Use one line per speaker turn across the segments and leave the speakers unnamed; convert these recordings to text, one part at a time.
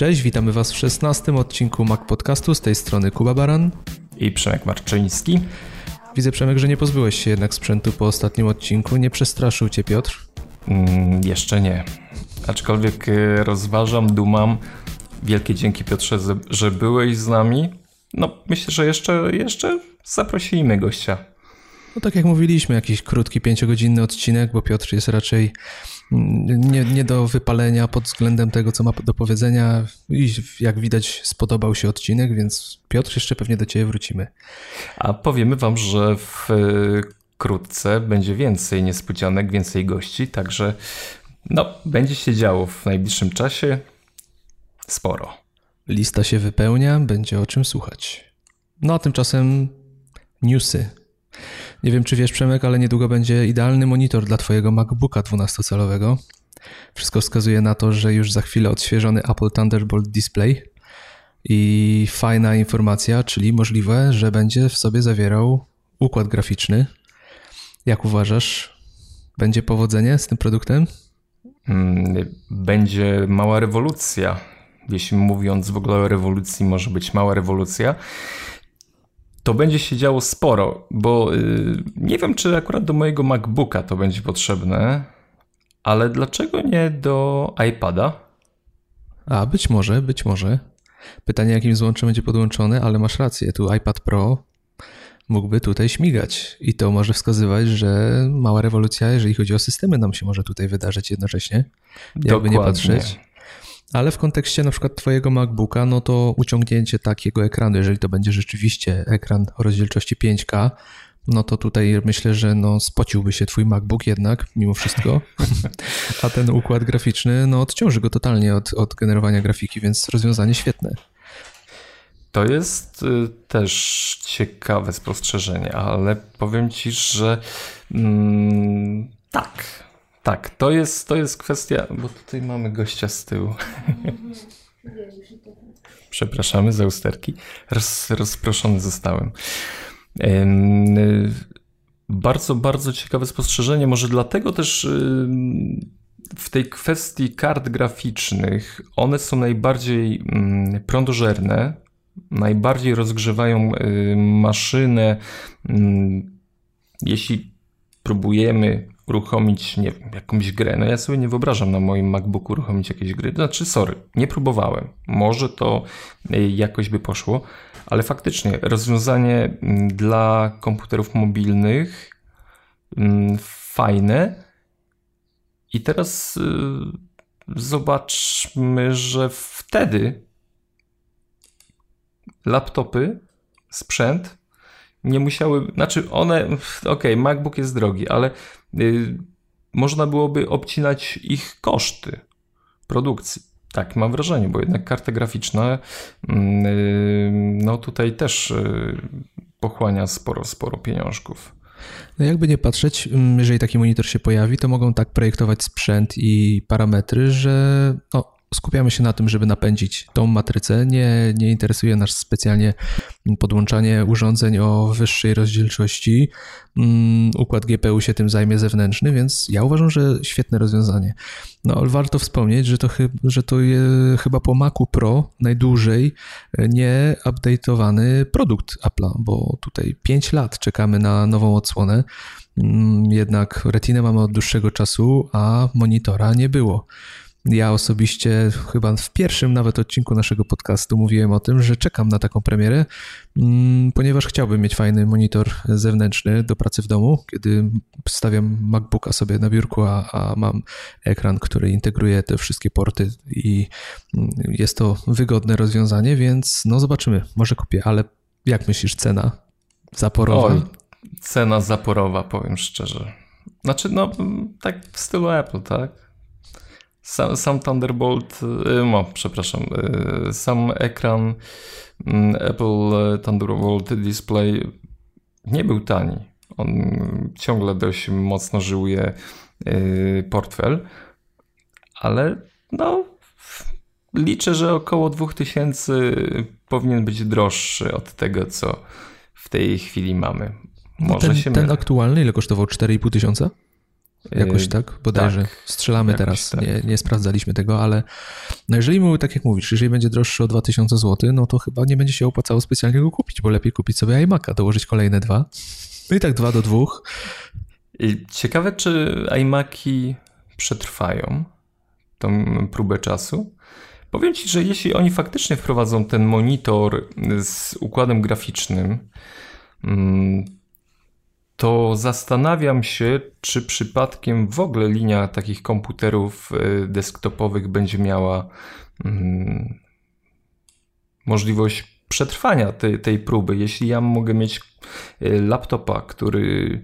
Cześć, witamy Was w 16 odcinku Mac Podcastu. Z tej strony Kuba Baran
i Przemek Marczyński.
Widzę, Przemek, że nie pozbyłeś się jednak sprzętu po ostatnim odcinku. Nie przestraszył Cię Piotr?
Mm, jeszcze nie. Aczkolwiek y, rozważam, dumam. Wielkie dzięki Piotrze, że byłeś z nami. No, myślę, że jeszcze, jeszcze zaprosimy gościa.
No tak jak mówiliśmy, jakiś krótki, pięciogodzinny odcinek, bo Piotr jest raczej nie, nie do wypalenia pod względem tego, co ma do powiedzenia. I jak widać, spodobał się odcinek, więc Piotr, jeszcze pewnie do Ciebie wrócimy.
A powiemy Wam, że w wkrótce będzie więcej niespodzianek, więcej gości, także no, będzie się działo w najbliższym czasie sporo.
Lista się wypełnia, będzie o czym słuchać. No a tymczasem newsy. Nie wiem, czy wiesz, Przemek, ale niedługo będzie idealny monitor dla Twojego MacBooka 12-calowego. Wszystko wskazuje na to, że już za chwilę odświeżony Apple Thunderbolt Display i fajna informacja, czyli możliwe, że będzie w sobie zawierał układ graficzny. Jak uważasz, będzie powodzenie z tym produktem?
Mm, będzie mała rewolucja. Jeśli mówiąc w ogóle o rewolucji, może być mała rewolucja to będzie się działo sporo, bo yy, nie wiem, czy akurat do mojego MacBooka to będzie potrzebne, ale dlaczego nie do iPada?
A być może, być może. Pytanie, jakim złączem będzie podłączony, ale masz rację, tu iPad Pro mógłby tutaj śmigać i to może wskazywać, że mała rewolucja, jeżeli chodzi o systemy, nam się może tutaj wydarzyć jednocześnie. Jakby Dokładnie. nie patrzeć. Ale w kontekście na przykład Twojego MacBooka, no to uciągnięcie takiego ekranu, jeżeli to będzie rzeczywiście ekran o rozdzielczości 5K, no to tutaj myślę, że no spociłby się Twój MacBook jednak, mimo wszystko. A ten układ graficzny, no odciąży go totalnie od, od generowania grafiki, więc rozwiązanie świetne.
To jest y, też ciekawe spostrzeżenie, ale powiem Ci, że mm, tak, tak, to jest, to jest kwestia, bo tutaj mamy gościa z tyłu. Przepraszamy za usterki. Roz, rozproszony zostałem. Bardzo, bardzo ciekawe spostrzeżenie. Może dlatego też w tej kwestii kart graficznych one są najbardziej prądożerne, najbardziej rozgrzewają maszynę. Jeśli próbujemy uruchomić, nie wiem, jakąś grę. No ja sobie nie wyobrażam na moim MacBooku uruchomić jakieś gry. Znaczy, sorry, nie próbowałem. Może to y, jakoś by poszło, ale faktycznie rozwiązanie mm, dla komputerów mobilnych mm, fajne. I teraz y, zobaczmy, że wtedy laptopy, sprzęt nie musiały, znaczy one, okej, okay, MacBook jest drogi, ale można byłoby obcinać ich koszty produkcji. Tak, mam wrażenie, bo jednak karta graficzna mm, y, no tutaj też y, pochłania sporo, sporo pieniążków.
No jakby nie patrzeć, mm, jeżeli taki monitor się pojawi, to mogą tak projektować sprzęt i parametry, że no, skupiamy się na tym, żeby napędzić tą matrycę. Nie, nie interesuje nas specjalnie podłączanie urządzeń o wyższej rozdzielczości. Mm, układ GPU się tym zajmie zewnętrzny, więc ja uważam, że świetne rozwiązanie. No, ale warto wspomnieć, że to, że to jest chyba po Macu Pro najdłużej nie update'owany produkt Apple'a, bo tutaj 5 lat czekamy na nową odsłonę. Mm, jednak retinę mamy od dłuższego czasu, a monitora nie było. Ja osobiście chyba w pierwszym nawet odcinku naszego podcastu mówiłem o tym, że czekam na taką premierę, mm, ponieważ chciałbym mieć fajny monitor zewnętrzny do pracy w domu, kiedy stawiam MacBooka sobie na biurku, a, a mam ekran, który integruje te wszystkie porty i mm, jest to wygodne rozwiązanie, więc no zobaczymy, może kupię, ale jak myślisz, cena zaporowa? Oj,
cena zaporowa, powiem szczerze. Znaczy, no tak w stylu Apple, tak? Sam, sam Thunderbolt, y, no, przepraszam, y, sam ekran mm, Apple Thunderbolt Display nie był tani. On ciągle dość mocno żyłuje y, portfel, ale no, liczę, że około 2000 powinien być droższy od tego, co w tej chwili mamy.
Może no ten, się ten aktualny ile kosztował? 4,5 tysiąca? Jakoś tak? Bodajże. Tak, Strzelamy teraz. Tak. Nie, nie sprawdzaliśmy tego, ale no jeżeli mówię tak jak mówisz, jeżeli będzie droższy o 2000 zł, no to chyba nie będzie się opłacało specjalnie go kupić, bo lepiej kupić sobie iMac'a, dołożyć kolejne dwa. No i tak dwa do dwóch.
Ciekawe, czy iMaki przetrwają tą próbę czasu. Powiem Ci, że jeśli oni faktycznie wprowadzą ten monitor z układem graficznym, mm, to zastanawiam się, czy przypadkiem w ogóle linia takich komputerów y, desktopowych będzie miała mm, możliwość przetrwania tej, tej próby. Jeśli ja mogę mieć y, laptopa, który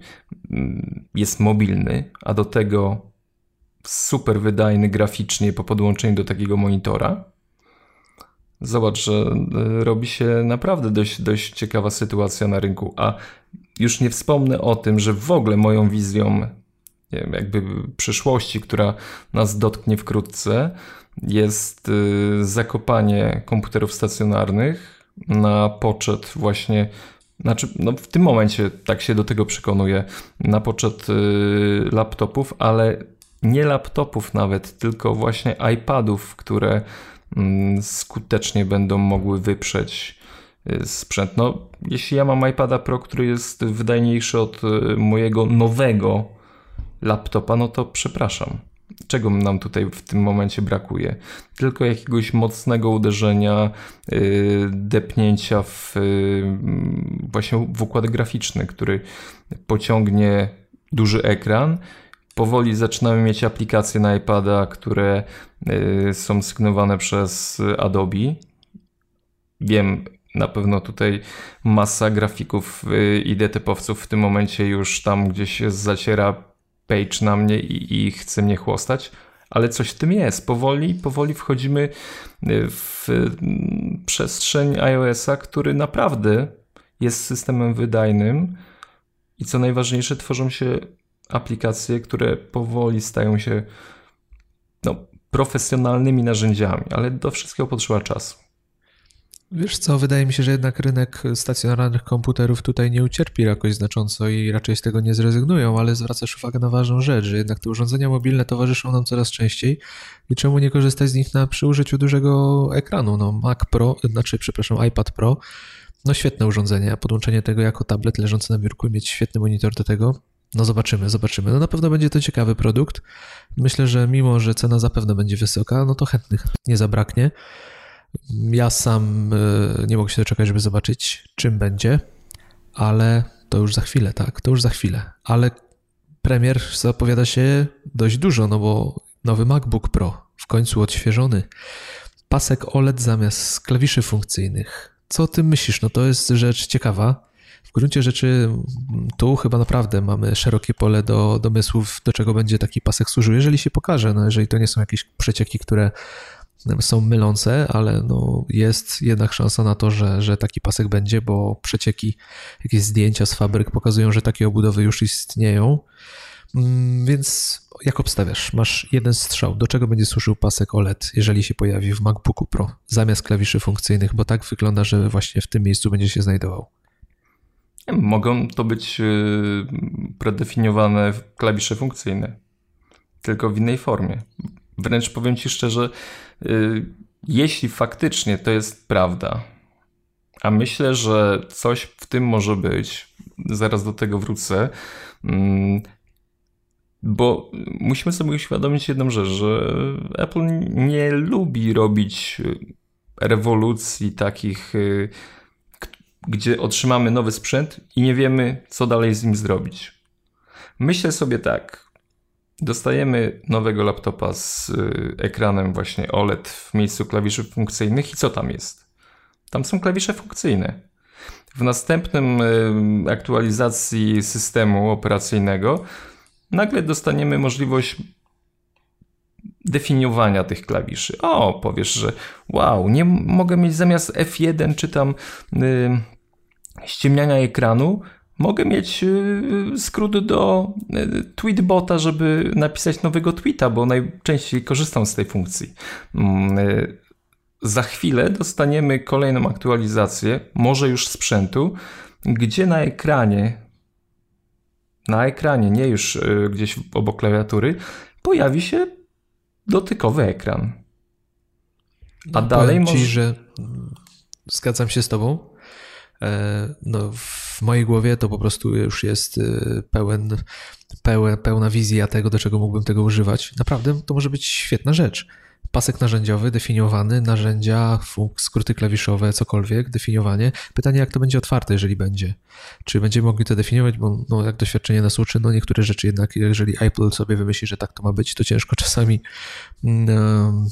mm, jest mobilny, a do tego super wydajny graficznie po podłączeniu do takiego monitora, zobacz, że y, robi się naprawdę dość, dość ciekawa sytuacja na rynku. A już nie wspomnę o tym, że w ogóle moją wizją wiem, jakby przyszłości, która nas dotknie wkrótce, jest y, zakopanie komputerów stacjonarnych na poczet właśnie znaczy, no w tym momencie tak się do tego przekonuję, na poczet y, laptopów, ale nie laptopów nawet, tylko właśnie iPadów, które mm, skutecznie będą mogły wyprzeć sprzęt. No, jeśli ja mam iPada Pro, który jest wydajniejszy od y, mojego nowego laptopa, no to przepraszam. Czego nam tutaj w tym momencie brakuje? Tylko jakiegoś mocnego uderzenia, y, depnięcia w właśnie w układ graficzny, który pociągnie duży ekran powoli zaczynamy mieć aplikacje na iPada, które y, są sygnowane przez Adobe. Wiem, na pewno tutaj masa grafików y, i detypowców w tym momencie już tam gdzieś zaciera page na mnie i, i chce mnie chłostać, ale coś w tym jest. Powoli, powoli wchodzimy y, w mm, przestrzeń iOS-a, który naprawdę jest systemem wydajnym i co najważniejsze, tworzą się aplikacje, które powoli stają się no, profesjonalnymi narzędziami, ale do wszystkiego potrzeba czasu.
Wiesz co, wydaje mi się, że jednak rynek stacjonarnych komputerów tutaj nie ucierpi jakoś znacząco i raczej z tego nie zrezygnują, ale zwracasz uwagę na ważną rzecz, że jednak te urządzenia mobilne towarzyszą nam coraz częściej i czemu nie korzystać z nich na, przy użyciu dużego ekranu? No Mac Pro, znaczy przepraszam, iPad Pro, no świetne urządzenie, a podłączenie tego jako tablet leżący na biurku i mieć świetny monitor do tego, no zobaczymy, zobaczymy. No na pewno będzie to ciekawy produkt. Myślę, że mimo, że cena zapewne będzie wysoka, no to chętnych nie zabraknie. Ja sam e, nie mogę się doczekać, żeby zobaczyć, czym będzie, ale to już za chwilę, tak, to już za chwilę. Ale premier zapowiada się dość dużo, no bo nowy MacBook Pro, w końcu odświeżony. Pasek OLED zamiast klawiszy funkcyjnych. Co o tym myślisz? No to jest rzecz ciekawa. W gruncie rzeczy tu chyba naprawdę mamy szerokie pole do domysłów, do czego będzie taki pasek służył, jeżeli się pokaże, no jeżeli to nie są jakieś przecieki, które są mylące, ale no jest jednak szansa na to, że, że taki pasek będzie, bo przecieki, jakieś zdjęcia z fabryk pokazują, że takie obudowy już istnieją. Mm, więc jak obstawiasz? Masz jeden strzał. Do czego będzie służył pasek OLED, jeżeli się pojawi w MacBooku Pro zamiast klawiszy funkcyjnych? Bo tak wygląda, że właśnie w tym miejscu będzie się znajdował.
Mogą to być y, predefiniowane klawisze funkcyjne, tylko w innej formie. Wręcz powiem Ci szczerze, jeśli faktycznie to jest prawda, a myślę, że coś w tym może być, zaraz do tego wrócę, mm, bo musimy sobie uświadomić jedną rzecz, że Apple nie lubi robić rewolucji takich gdzie otrzymamy nowy sprzęt i nie wiemy, co dalej z nim zrobić. Myślę sobie tak. Dostajemy nowego laptopa z y, ekranem właśnie OLED w miejscu klawiszy funkcyjnych i co tam jest? Tam są klawisze funkcyjne. W następnym y, aktualizacji systemu operacyjnego nagle dostaniemy możliwość definiowania tych klawiszy. O, powiesz, że wow, nie mogę mieć zamiast F1 czy tam y, ściemniania ekranu, mogę mieć y, skrót do y, tweetbota, żeby napisać nowego tweeta, bo najczęściej korzystam z tej funkcji. Mm, y, za chwilę dostaniemy kolejną aktualizację, może już sprzętu, gdzie na ekranie na ekranie, nie już y, gdzieś obok klawiatury, pojawi się dotykowy ekran.
A no, dalej może... Ci, że zgadzam się z tobą. E, no, w mojej głowie to po prostu już jest y, pełen, pełen, pełna wizja tego, do czego mógłbym tego używać. Naprawdę to może być świetna rzecz pasek narzędziowy definiowany, narzędzia, skróty klawiszowe, cokolwiek, definiowanie. Pytanie, jak to będzie otwarte, jeżeli będzie. Czy będziemy mogli to definiować, bo no, jak doświadczenie nas uczy, no niektóre rzeczy jednak, jeżeli Apple sobie wymyśli, że tak to ma być, to ciężko czasami um,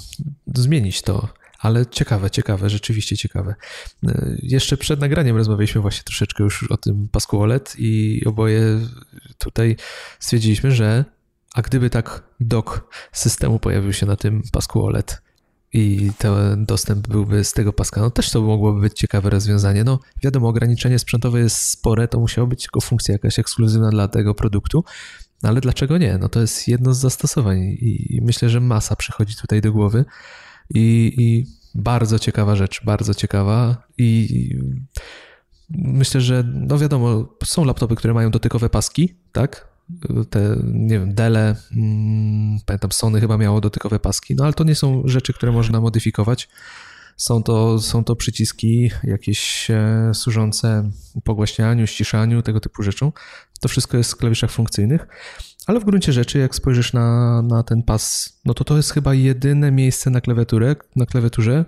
zmienić to. Ale ciekawe, ciekawe, rzeczywiście ciekawe. E, jeszcze przed nagraniem rozmawialiśmy właśnie troszeczkę już o tym pasku OLED i oboje tutaj stwierdziliśmy, że a gdyby tak dok systemu pojawił się na tym pasku OLED i ten dostęp byłby z tego paska, no też to mogłoby być ciekawe rozwiązanie. No wiadomo, ograniczenie sprzętowe jest spore, to musiała być tylko funkcja jakaś ekskluzywna dla tego produktu, no ale dlaczego nie? No to jest jedno z zastosowań i myślę, że masa przychodzi tutaj do głowy i, i bardzo ciekawa rzecz, bardzo ciekawa i myślę, że no wiadomo, są laptopy, które mają dotykowe paski, tak? te, nie wiem, Dele, hmm, pamiętam, Sony chyba miało dotykowe paski, no ale to nie są rzeczy, które można modyfikować. Są to, są to przyciski jakieś e, służące pogłaśnianiu, ściszaniu, tego typu rzeczom. To wszystko jest w klawiszach funkcyjnych, ale w gruncie rzeczy, jak spojrzysz na, na ten pas, no to to jest chyba jedyne miejsce na klawiaturę, na klawiaturze,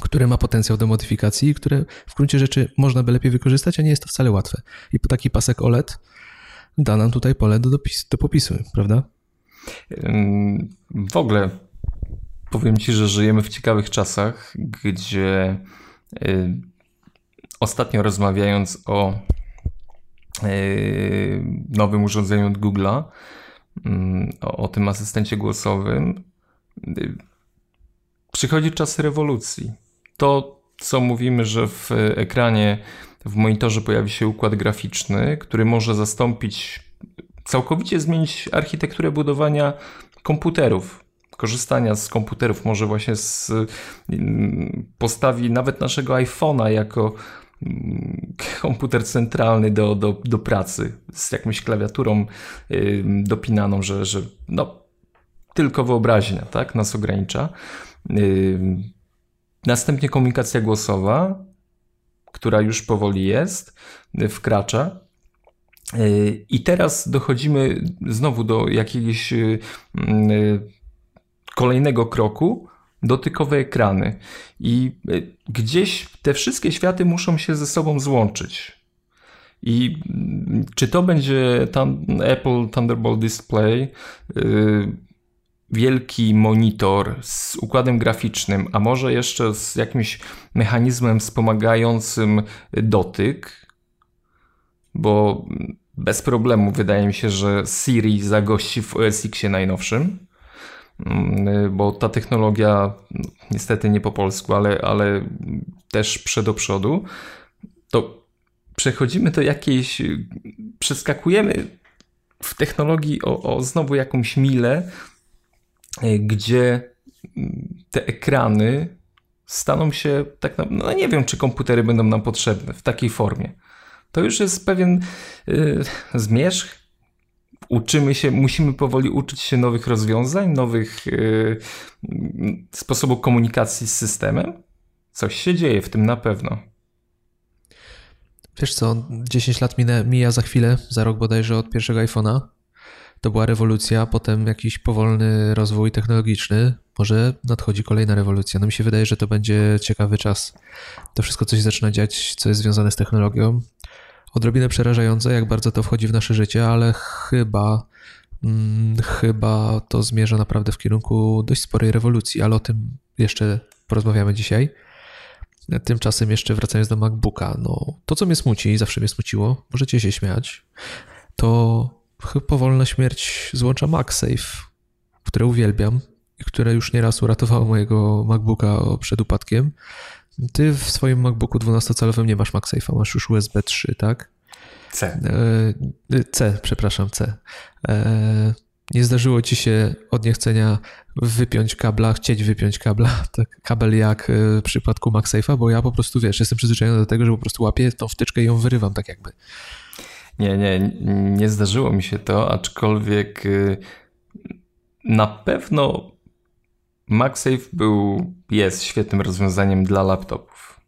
które ma potencjał do modyfikacji, które w gruncie rzeczy można by lepiej wykorzystać, a nie jest to wcale łatwe. I taki pasek OLED da nam tutaj pole do, dopis, do popisu, prawda?
W ogóle powiem Ci, że żyjemy w ciekawych czasach, gdzie y, ostatnio rozmawiając o nowym urządzeniu od Google'a, o, o tym asystencie głosowym, y, przychodzi czas rewolucji. To, co mówimy, że w ekranie w monitorze pojawi się układ graficzny, który może zastąpić, całkowicie zmienić architekturę budowania komputerów. Korzystania z komputerów, może właśnie z, mm, postawi nawet naszego iPhone'a jako mm, komputer centralny do, do, do pracy z jakąś klawiaturą dopinaną, że, że no, tylko wyobraźnia tak, nas ogranicza. Następnie komunikacja głosowa, która już powoli jest, wkracza. I teraz dochodzimy znowu do jakiegoś y, y, kolejnego kroku, dotykowe ekrany. I y, gdzieś te wszystkie światy muszą się ze sobą złączyć. I czy to będzie Apple Thunderbolt Display, wielki monitor z układem graficznym, a może jeszcze z jakimś mechanizmem wspomagającym dotyk, bo bez problemu wydaje mi się, że Siri zagości w OS Xie najnowszym, mm, bo ta technologia, niestety nie po polsku, ale, ale też przed przodu, to przechodzimy do jakiejś, przeskakujemy w technologii o, o znowu jakąś milę, E, gdzie mm, te ekrany staną się tak naprawdę, no nie wiem, czy komputery będą nam potrzebne w takiej formie. To już jest pewien zmierzch. Uczymy się, musimy powoli uczyć się nowych rozwiązań, nowych yy, sposobów komunikacji z systemem. Coś się dzieje w tym na pewno.
Wiesz co, 10 lat minę, mija za chwilę, za rok bodajże od pierwszego iPhone'a to była rewolucja, potem jakiś powolny rozwój technologiczny. Może nadchodzi kolejna rewolucja. No mi się wydaje, że to będzie ciekawy czas. To wszystko coś zaczyna dziać, co jest związane z technologią. Odrobinę przerażające, jak bardzo to wchodzi w nasze życie, ale chyba, hmm, chyba to zmierza naprawdę w kierunku dość sporej rewolucji, ale o tym jeszcze porozmawiamy dzisiaj. Tymczasem jeszcze wracając do MacBooka, no to co mnie smuci, zawsze mnie smuciło, możecie się śmiać, to powolna śmierć złącza MagSafe, które uwielbiam i które już nieraz uratowało mojego MacBooka przed upadkiem. Ty w swoim MacBooku 12-calowym nie masz MagSafe'a, masz już USB 3, tak?
C.
E, C, przepraszam, C. E, nie zdarzyło ci się od niechcenia wypiąć kabla, chcieć wypiąć kabla, tak, kabel jak w przypadku MagSafe'a, bo ja po prostu, wiesz, jestem przyzwyczajony do tego, że po prostu łapię tą wtyczkę i ją wyrywam tak jakby.
Nie, nie, nie zdarzyło mi się to, aczkolwiek y, na pewno MagSafe był, jest świetnym rozwiązaniem dla laptopów,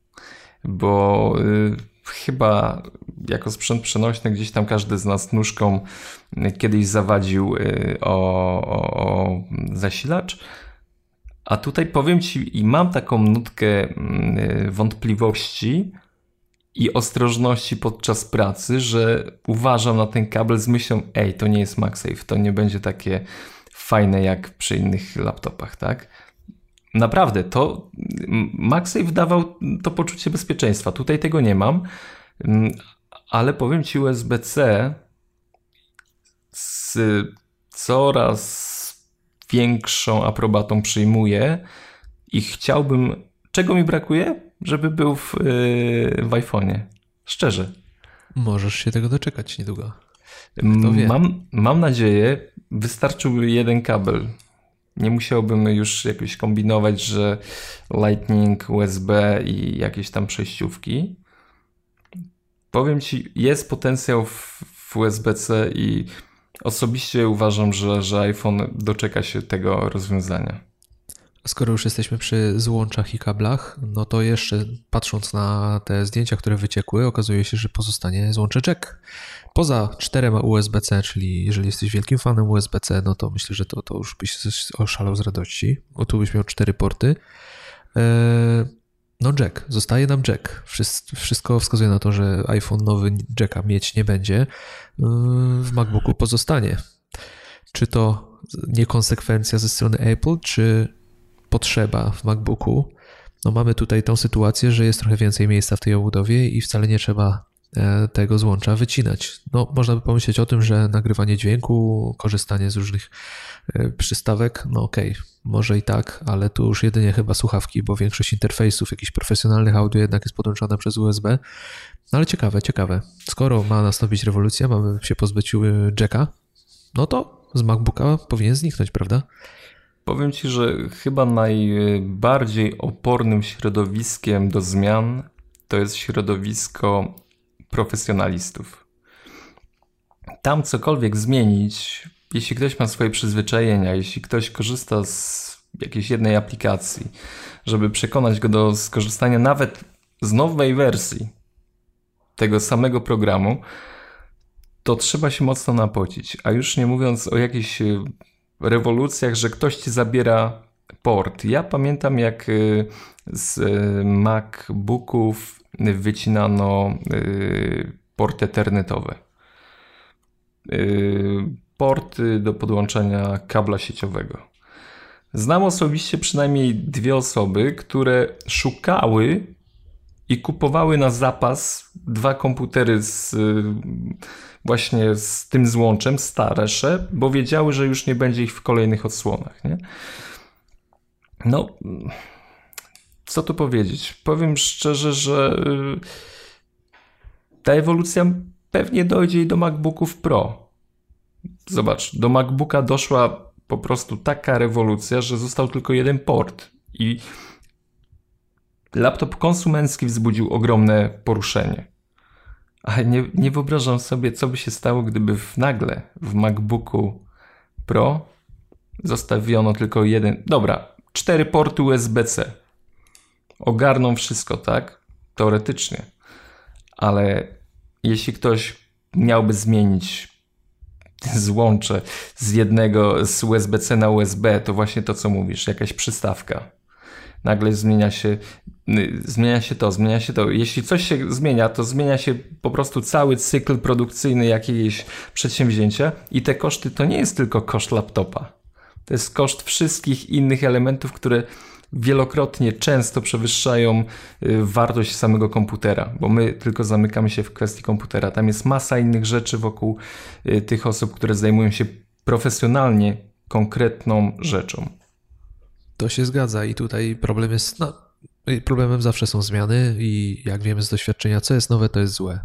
bo y, chyba jako sprzęt przenośny gdzieś tam każdy z nas nóżką kiedyś zawadził y, o, o, o zasilacz. A tutaj powiem Ci, i mam taką nutkę mm, wątpliwości i ostrożności podczas pracy, że uważam na ten kabel z myślą, ej, to nie jest MagSafe, to nie będzie takie fajne jak przy innych laptopach, tak? Naprawdę, to MagSafe dawał to poczucie bezpieczeństwa. Tutaj tego nie mam, mm, ale powiem Ci, USB-C z coraz większą aprobatą przyjmuje i chciałbym. Czego mi brakuje? Żeby był w, yy, w iPhone'ie. Szczerze.
Możesz się tego doczekać niedługo.
Mam, mam nadzieję, wystarczyłby jeden kabel. Nie musiałbym już jakoś kombinować, że Lightning, USB i jakieś tam przejściówki. Powiem ci, jest potencjał w, w USB-C i osobiście uważam, że, że iPhone doczeka się tego rozwiązania.
Skoro już jesteśmy przy złączach i kablach, no to jeszcze patrząc na te zdjęcia, które wyciekły, okazuje się, że pozostanie złącze jack. Poza czterema USB-C, czyli jeżeli jesteś wielkim fanem USB-C, no to myślę, że to, to już byś oszalał z radości, bo tu byś miał cztery porty. E, no jack, zostaje nam jack. Wszystko wskazuje na to, że iPhone nowy jacka mieć nie będzie. E, w MacBooku pozostanie. Czy to niekonsekwencja ze strony Apple, czy potrzeba w MacBooku? No mamy tutaj tą sytuację, że jest trochę więcej miejsca w tej obudowie i wcale nie trzeba tego złącza wycinać. No, można by pomyśleć o tym, że nagrywanie dźwięku, korzystanie z różnych e, przystawek, no okej, okay, może i tak, ale tu już jedynie chyba słuchawki, bo większość interfejsów jakichś profesjonalnych audio jednak jest podłączona przez USB. No ale ciekawe, ciekawe. Skoro ma nastąpić rewolucja, mamy się pozbyć e, jacka, no to z MacBooka powinien zniknąć, prawda?
Powiem Ci, że chyba najbardziej opornym środowiskiem do zmian to jest środowisko profesjonalistów. Tam cokolwiek zmienić, jeśli ktoś ma swoje przyzwyczajenia, jeśli ktoś korzysta z jakiejś jednej aplikacji, żeby przekonać go do skorzystania nawet z nowej wersji tego samego programu, to trzeba się mocno napocić. A już nie mówiąc o jakichś e, rewolucjach, że ktoś ci zabiera port. Ja pamiętam, jak e, z e, MacBooków wycinano y, porty ethernetowe. Y, porty do podłączenia kabla sieciowego. Znam osobiście przynajmniej dwie osoby, które szukały i kupowały na zapas dwa komputery z właśnie z tym złączem, starsze, bo wiedziały, że już nie będzie ich w kolejnych odsłonach. Nie? No, co tu powiedzieć? Powiem szczerze, że y, ta ewolucja pewnie dojdzie i do MacBooków Pro. Zobacz, do MacBooka doszła po prostu taka rewolucja, że został tylko jeden port i laptop konsumencki wzbudził ogromne poruszenie. Ale nie, nie wyobrażam sobie, co by się stało, gdyby w nagle w MacBooku Pro zostawiono tylko jeden. Dobra, cztery porty USB-C ogarną wszystko, tak? Teoretycznie. Ale jeśli ktoś miałby zmienić złącze z jednego, z USB-C na USB, to właśnie to, co mówisz, jakaś przystawka. Nagle zmienia się, zmienia się to, zmienia się to. Jeśli coś się zmienia, to zmienia się po prostu cały cykl produkcyjny jakiegoś przedsięwzięcia i te koszty to nie jest tylko koszt laptopa. To jest koszt wszystkich innych elementów, które wielokrotnie, często przewyższają y, wartość samego komputera, bo my tylko zamykamy się w kwestii komputera. Tam jest masa innych rzeczy wokół y, tych osób, które zajmują się profesjonalnie konkretną rzeczą.
To się zgadza i tutaj problem jest, no, problemem zawsze są zmiany i jak wiemy z doświadczenia, co jest nowe, to jest złe.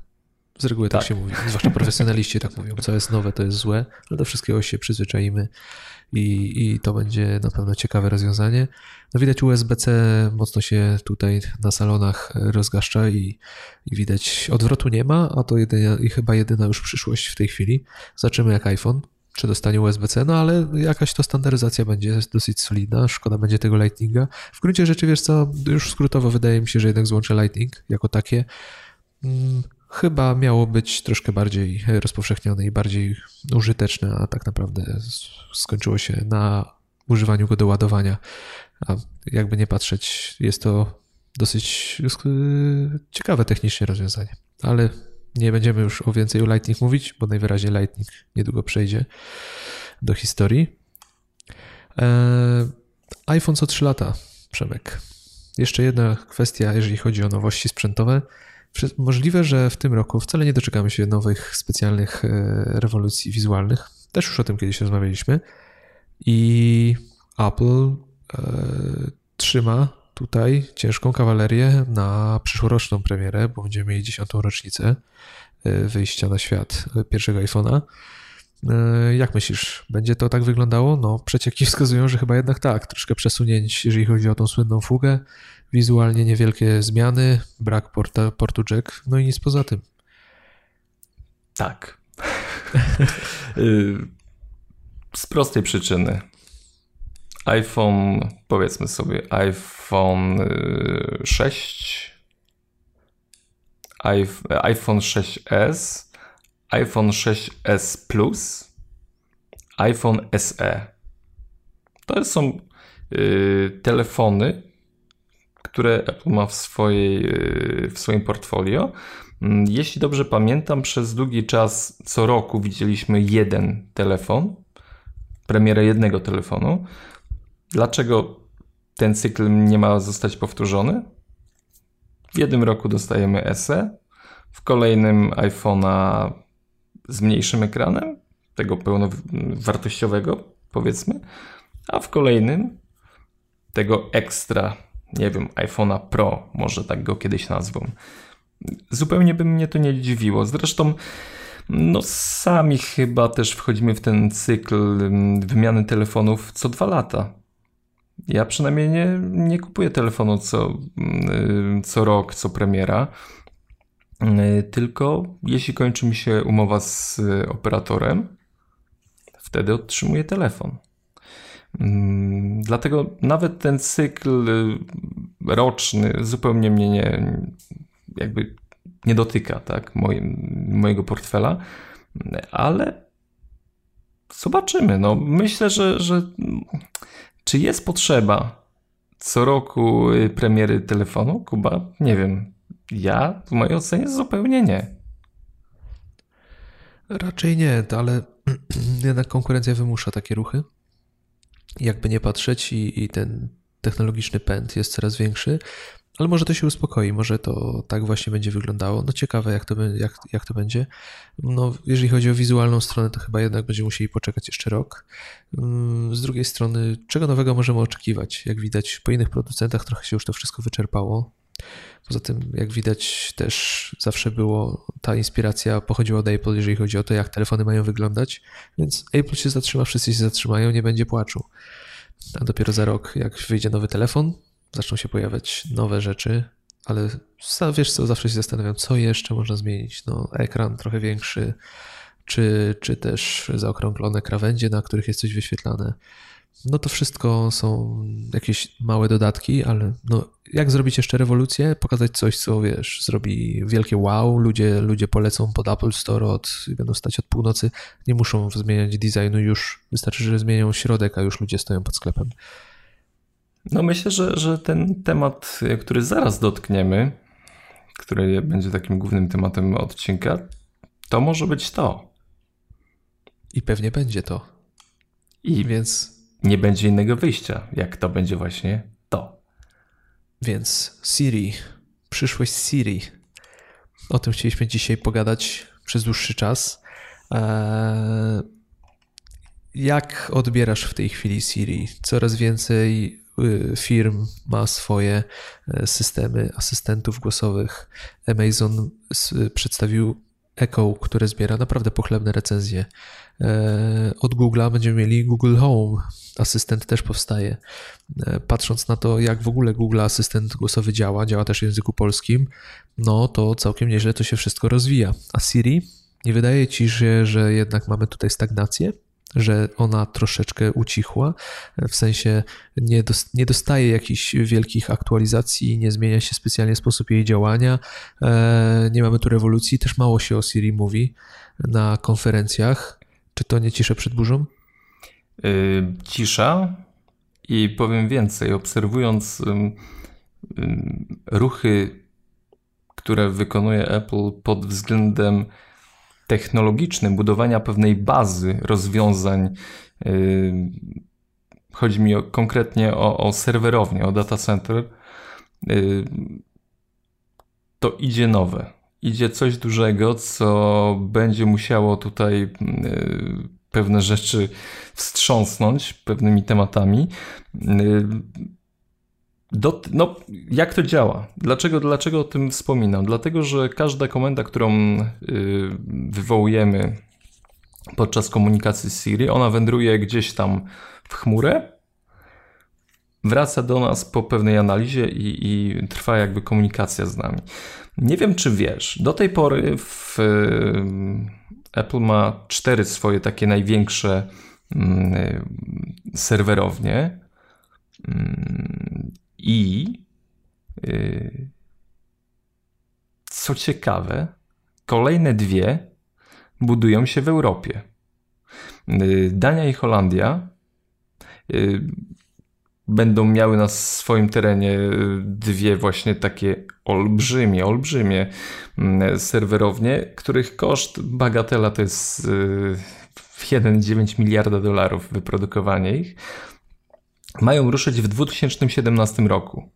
Z reguły tak. tak się mówi, zwłaszcza profesjonaliści tak mówią, co jest nowe, to jest złe, ale do wszystkiego się przyzwyczaimy i, i to będzie na pewno ciekawe rozwiązanie. No widać USB-C mocno się tutaj na salonach rozgaszcza i, i widać odwrotu nie ma, a to jedyna, i chyba jedyna już przyszłość w tej chwili. Zobaczymy jak iPhone, czy dostanie USB-C, no ale jakaś to standaryzacja będzie dosyć solidna, szkoda będzie tego Lightninga. W gruncie rzeczy, wiesz co, już skrótowo wydaje mi się, że jednak złącze Lightning jako takie hmm, chyba miało być troszkę bardziej rozpowszechnione i bardziej użyteczne, a tak naprawdę skończyło się na używaniu go do ładowania. A jakby nie patrzeć, jest to dosyć ciekawe technicznie rozwiązanie. Ale nie będziemy już o więcej o Lightning mówić, bo najwyraźniej Lightning niedługo przejdzie do historii. Eee, iPhone co 3 lata, Przemek. Jeszcze jedna kwestia, jeżeli chodzi o nowości sprzętowe. Możliwe, że w tym roku wcale nie doczekamy się nowych specjalnych e, rewolucji wizualnych. Też już o tym kiedyś rozmawialiśmy. I Apple e, trzyma tutaj ciężką kawalerię na przyszłoroczną premierę, bo będziemy mieli dziesiątą rocznicę e, wyjścia na świat pierwszego iPhone'a. Jak myślisz, będzie to tak wyglądało? No, przecieki wskazują, że chyba jednak tak. Troszkę przesunięć, jeżeli chodzi o tą słynną fugę wizualnie niewielkie zmiany, brak porta, portu jack, no i nic poza tym.
Tak. Z prostej przyczyny. iPhone, powiedzmy sobie, iPhone 6, y, iPhone 6s, iPhone 6s Plus, iPhone SE. To są y, telefony, które Apple ma w, swojej, y, w swoim portfolio. Mm, jeśli dobrze pamiętam, przez długi czas co roku widzieliśmy jeden telefon, premierę jednego telefonu. Dlaczego ten cykl nie ma zostać powtórzony? W jednym roku dostajemy SE, w kolejnym iPhone'a z mniejszym ekranem, tego pełnowartościowego powiedzmy, a w kolejnym tego ekstra nie wiem, iPhone'a Pro, może tak go kiedyś nazwą. Zupełnie by mnie to nie dziwiło. Zresztą, no sami chyba też wchodzimy w ten cykl mm, wymiany telefonów co dwa lata. Ja przynajmniej nie, nie kupuję telefonu co, mm, co rok, co premiera. Mm, tylko jeśli kończy mi się umowa z operatorem, wtedy otrzymuję telefon. Mm, dlatego nawet ten cykl y, roczny zupełnie mnie nie, jakby nie dotyka tak, mojego portfela, ale zobaczymy. No, myślę, że, że czy jest potrzeba co roku y, premiery telefonu, Kuba? Nie wiem. Ja w mojej ocenie zupełnie nie.
Raczej nie, ale jednak konkurencja wymusza takie ruchy jakby nie patrzeć i, i ten technologiczny pęd jest coraz większy, ale może to się uspokoi, może to tak właśnie będzie wyglądało. No ciekawe, jak to, jak, jak to będzie. No, jeżeli chodzi o wizualną stronę, to chyba jednak będziemy musieli poczekać jeszcze rok. Mm, z drugiej strony, czego nowego możemy oczekiwać? Jak widać, po innych producentach trochę się już to wszystko wyczerpało. Poza tym, jak widać, też zawsze było, ta inspiracja pochodziła od Apple, jeżeli chodzi o to, jak telefony mają wyglądać, więc Apple się zatrzyma, wszyscy się zatrzymają, nie będzie płaczu. A dopiero za rok, jak wyjdzie nowy telefon, zaczną się pojawiać nowe rzeczy, ale wiesz co, zawsze się zastanawiam, co jeszcze można zmienić. No, ekran trochę większy, czy, czy też zaokrąglone krawędzie, na których jest coś wyświetlane. No to wszystko są jakieś małe dodatki, ale no, jak zrobić jeszcze rewolucję? Pokazać coś, co wiesz, zrobi wielkie wow, ludzie, ludzie polecą pod Apple Store od, będą stać od północy, nie muszą zmieniać designu już, wystarczy, że zmienią środek, a już ludzie stoją pod sklepem.
No myślę, że, że ten temat, który zaraz dotkniemy, który będzie takim głównym tematem odcinka, to może być to.
I pewnie będzie to.
I więc nie będzie innego wyjścia, jak to będzie właśnie to.
Więc Siri, przyszłość Siri. O tym chcieliśmy dzisiaj pogadać przez dłuższy czas. Eee, jak odbierasz w tej chwili Siri? Coraz więcej y, firm ma swoje e, systemy asystentów głosowych. Amazon przedstawił Echo, które zbiera naprawdę pochlebne recenzje. E, od Google'a będziemy mieli Google Home. Asystent też powstaje. E, patrząc na to, jak w ogóle Google Asystent głosowy działa, działa też w języku polskim, no to całkiem nieźle to się wszystko rozwija. A Siri, nie wydaje ci się, że jednak mamy tutaj stagnację? Że ona troszeczkę ucichła, w sensie nie, nie dostaje jakichś wielkich aktualizacji, nie zmienia się specjalnie sposób jej działania, e, nie mamy tu rewolucji, też mało się o Siri mówi na konferencjach. Czy to nie cisza przed burzą?
Yy, cisza i powiem więcej, obserwując yy, yy, ruchy, które wykonuje Apple pod względem technologicznym, budowania pewnej bazy rozwiązań. Y, chodzi mi o, konkretnie o, o serwerownię, o data center. Y, to idzie nowe. Idzie coś dużego, co będzie musiało tutaj y, pewne rzeczy wstrząsnąć pewnymi tematami. Do, no, jak to działa? Dlaczego, dlaczego o tym wspominam? Dlatego, że każda komenda, którą y, wywołujemy podczas komunikacji z Siri, ona wędruje gdzieś tam w chmurę, wraca do nas po pewnej analizie i, i trwa jakby komunikacja z nami. Nie wiem, czy wiesz, do tej pory w, y, Apple ma cztery swoje takie największe y, serwerownie. I yy, co ciekawe, kolejne dwie budują się w Europie. Yy, Dania i Holandia yy, będą miały na swoim terenie dwie właśnie takie olbrzymie, olbrzymie serwerownie, których koszt bagatela to jest 1,9 miliarda dolarów wyprodukowanie ich mają ruszyć w 2017 roku.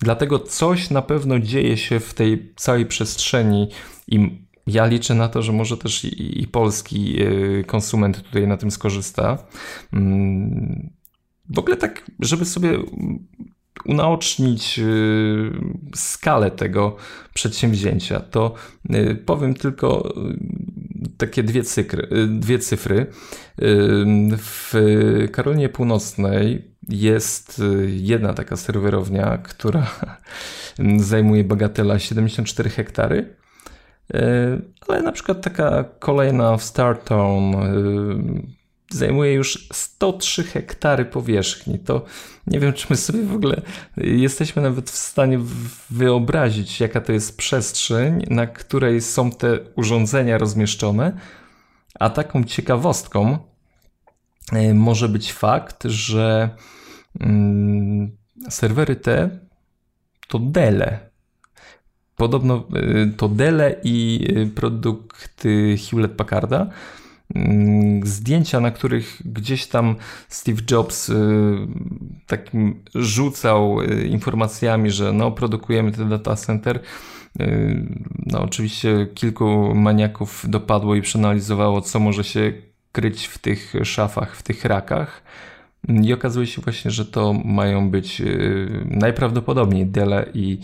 Dlatego coś na pewno dzieje się w tej całej przestrzeni i ja liczę na to, że może też i, polski y, konsument tutaj na tym skorzysta. Mm, w ogóle tak, żeby sobie unaocznić y, skalę tego przedsięwzięcia, to y, powiem tylko takie dwie, cykry, dwie cyfry. W Karolinie Północnej jest y, jedna taka serwerownia, która zajmuje bagatela 74 hektary, y, ale na przykład taka kolejna w Startown y, zajmuje już 103 hektary powierzchni. To nie wiem, czy my sobie w ogóle jesteśmy nawet w stanie wyobrazić, jaka to jest przestrzeń, na której są te urządzenia rozmieszczone. A taką ciekawostką może być fakt, że serwery te to Dele. Podobno y, to Dele i y, produkty Hewlett Packarda. Mm, zdjęcia, na których gdzieś tam Steve Jobs y, takim rzucał informacjami, że no, produkujemy ten data center. No, oczywiście kilku maniaków dopadło i przeanalizowało, co może się kryć w tych szafach, w tych rakach. I okazuje się właśnie, że to mają być y, najprawdopodobniej Dell i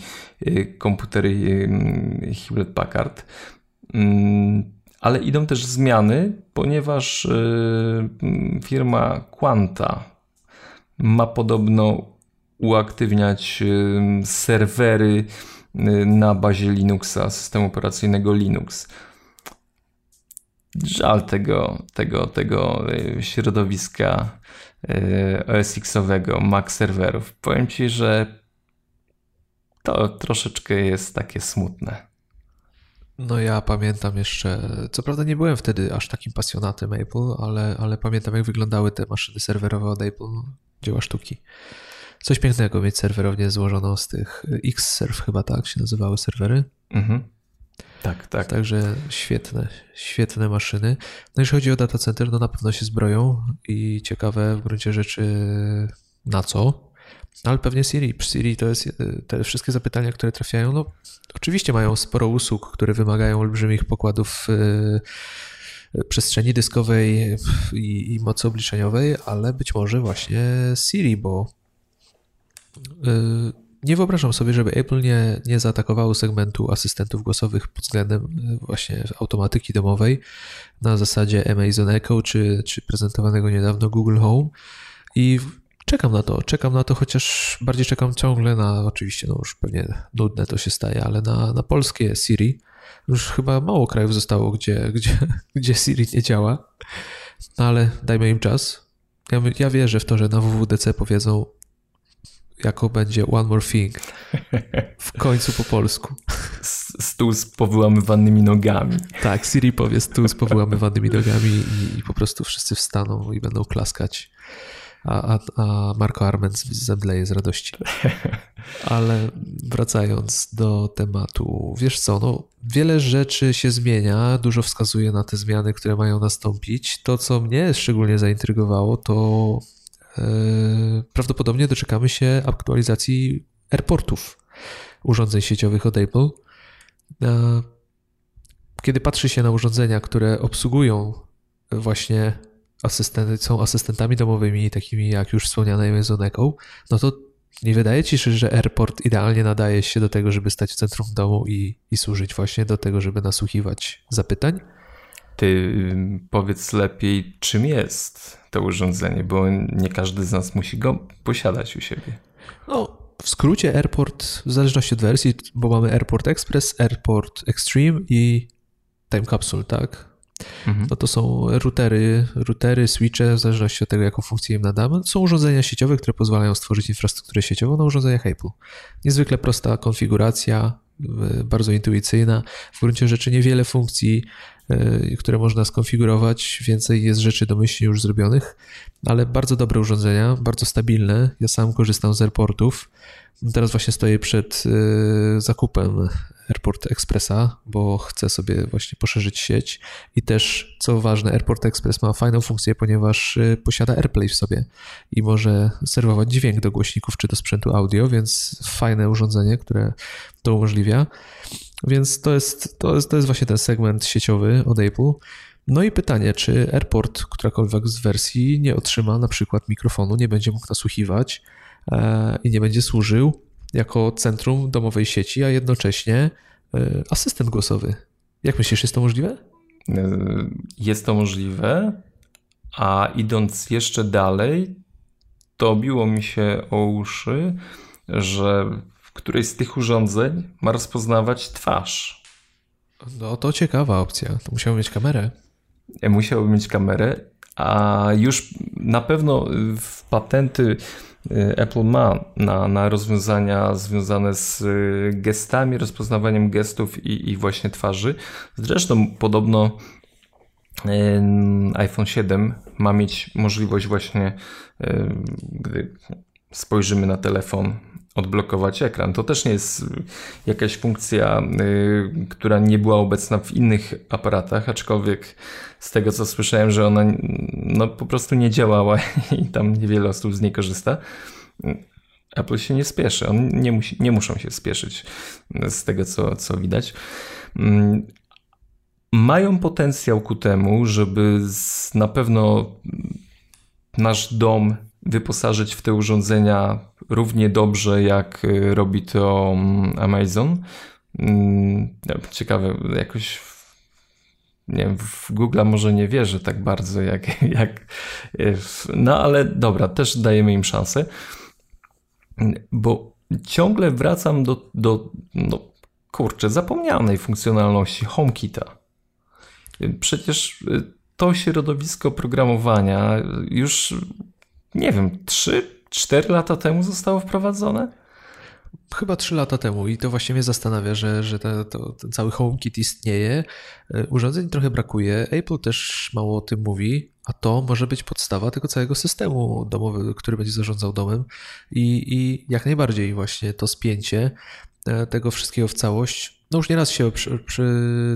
y, komputery y, Hewlett Packard. Mm, ale idą też zmiany, ponieważ firma Quanta ma podobno uaktywniać serwery na bazie Linuxa, systemu operacyjnego Linux. Żal tego, tego, tego środowiska Y, OSX-owego, Mac serwerów. Powiem Ci, że to troszeczkę jest takie smutne.
No ja pamiętam jeszcze, co prawda nie byłem wtedy aż takim pasjonatem Apple, ale, ale pamiętam jak wyglądały te maszyny serwerowe od Apple, dzieła sztuki. Coś pięknego mieć serwerownię złożoną z tych X-Serve chyba tak się nazywały serwery. Mhm.
Tak, tak.
Także świetne, świetne maszyny. No jeśli chodzi o data center, no na pewno się zbroją i ciekawe w gruncie rzeczy na co. No ale pewnie Siri. Siri to jest te wszystkie zapytania, które trafiają. No oczywiście mają sporo usług, które wymagają olbrzymich pokładów yy, przestrzeni dyskowej i, i mocy obliczeniowej, ale być może właśnie Siri, bo nie wyobrażam sobie, żeby Apple nie, nie zaatakowało segmentu asystentów głosowych pod względem e, właśnie automatyki domowej na zasadzie Amazon Echo czy, czy prezentowanego niedawno Google Home. I czekam na to, czekam na to, chociaż bardziej czekam ciągle na, oczywiście, no już pewnie nudne to się staje, ale na, na polskie Siri. Już chyba mało krajów zostało, gdzie, gdzie, gdzie Siri nie działa, no ale dajmy im czas. Ja, ja wierzę w to, że na WWDC powiedzą, jako będzie One More Thing. W końcu po polsku.
Stół z powyłamywanymi nogami.
Tak, Siri powie stół z powyłamywanymi nogami i, i po prostu wszyscy wstaną i będą klaskać. A, a, a Marco Arment zemdleje z radości. Ale wracając do tematu, wiesz co, no, wiele rzeczy się zmienia, dużo wskazuje na te zmiany, które mają nastąpić. To, co mnie szczególnie zaintrygowało, to prawdopodobnie doczekamy się aktualizacji airportów urządzeń sieciowych od Apple. E, kiedy patrzy się na urządzenia, które obsługują właśnie asystenty, są asystentami domowymi, takimi jak już wspomniane Amazon Echo, no to nie wydaje ci się, że airport idealnie nadaje się do tego, żeby stać w centrum domu i, i służyć właśnie do tego, żeby nasłuchiwać zapytań?
Ty powiedz lepiej, czym jest to urządzenie, bo nie każdy z nas musi go posiadać u siebie.
No, w skrócie Airport, w zależności od wersji, bo mamy Airport Express, Airport Extreme i Time Capsule, tak? Mhm. No to są routery, routery, switche, w zależności od tego, jaką funkcję im nadamy. Są urządzenia sieciowe, które pozwalają stworzyć infrastrukturę sieciową na urządzeniach Apple. Niezwykle prosta konfiguracja, bardzo intuicyjna. W gruncie rzeczy niewiele funkcji, które można skonfigurować, więcej jest rzeczy domyślnie już zrobionych, ale bardzo dobre urządzenia, bardzo stabilne. Ja sam korzystam z airportów. Teraz właśnie stoję przed e, zakupem Airport Expressa, bo chcę sobie właśnie poszerzyć sieć i też, co ważne, Airport Express ma fajną funkcję, ponieważ y, posiada AirPlay w sobie i może serwować dźwięk do głośników czy do sprzętu audio, więc fajne urządzenie, które to umożliwia. Więc to jest, to jest, to jest właśnie ten segment sieciowy od Apple. No i pytanie, czy AirPort, którakolwiek z wersji, nie otrzyma na przykład mikrofonu, nie będzie mógł nasłuchiwać e, i nie będzie służył jako centrum domowej sieci, a jednocześnie e, asystent głosowy. Jak myślisz, jest to możliwe?
E, jest to możliwe, a idąc jeszcze dalej, to biło mi się o uszy, że w którejś z tych urządzeń ma rozpoznawać twarz.
No to ciekawa opcja. To musiał mieć kamerę.
Musiałby mieć kamerę, a już na pewno w patenty Y, Apple ma na, na rozwiązania związane z y, gestami, rozpoznawaniem gestów i, i właśnie twarzy. Zresztą podobno y, iPhone 7 ma mieć możliwość właśnie, gdy spojrzymy na telefon, odblokować ekran. To też nie jest jakaś funkcja, która nie była obecna w innych aparatach, aczkolwiek z tego co słyszałem, że ona no, po prostu nie działała i tam niewiele osób z niej korzysta. Apple się nie spieszy, on nie, musi, nie muszą się spieszyć z tego co, co widać. Mm, mają potencjał ku temu, żeby na pewno nasz dom wyposażyć w te urządzenia równie dobrze, jak y, robi to mm, Amazon. Mm, ciekawe, jakoś nie wiem, w Google może nie wierzę tak bardzo jak, jak w, no ale dobra, też dajemy im szansę, bo ciągle wracam do, do no kurczę, zapomnianej funkcjonalności HomeKita. Przecież y, to środowisko programowania już, nie wiem, 3-4 lata temu zostało wprowadzone?
chyba 3 lata temu i to właśnie mnie zastanawia, że, że to, ten cały HomeKit istnieje. E, urządzeń trochę brakuje. Apple też mało o tym mówi, a to może być podstawa tego całego systemu domowego, który będzie zarządzał domem i, i jak najbardziej właśnie to spięcie e, tego wszystkiego w całość. No już nieraz się przy, przy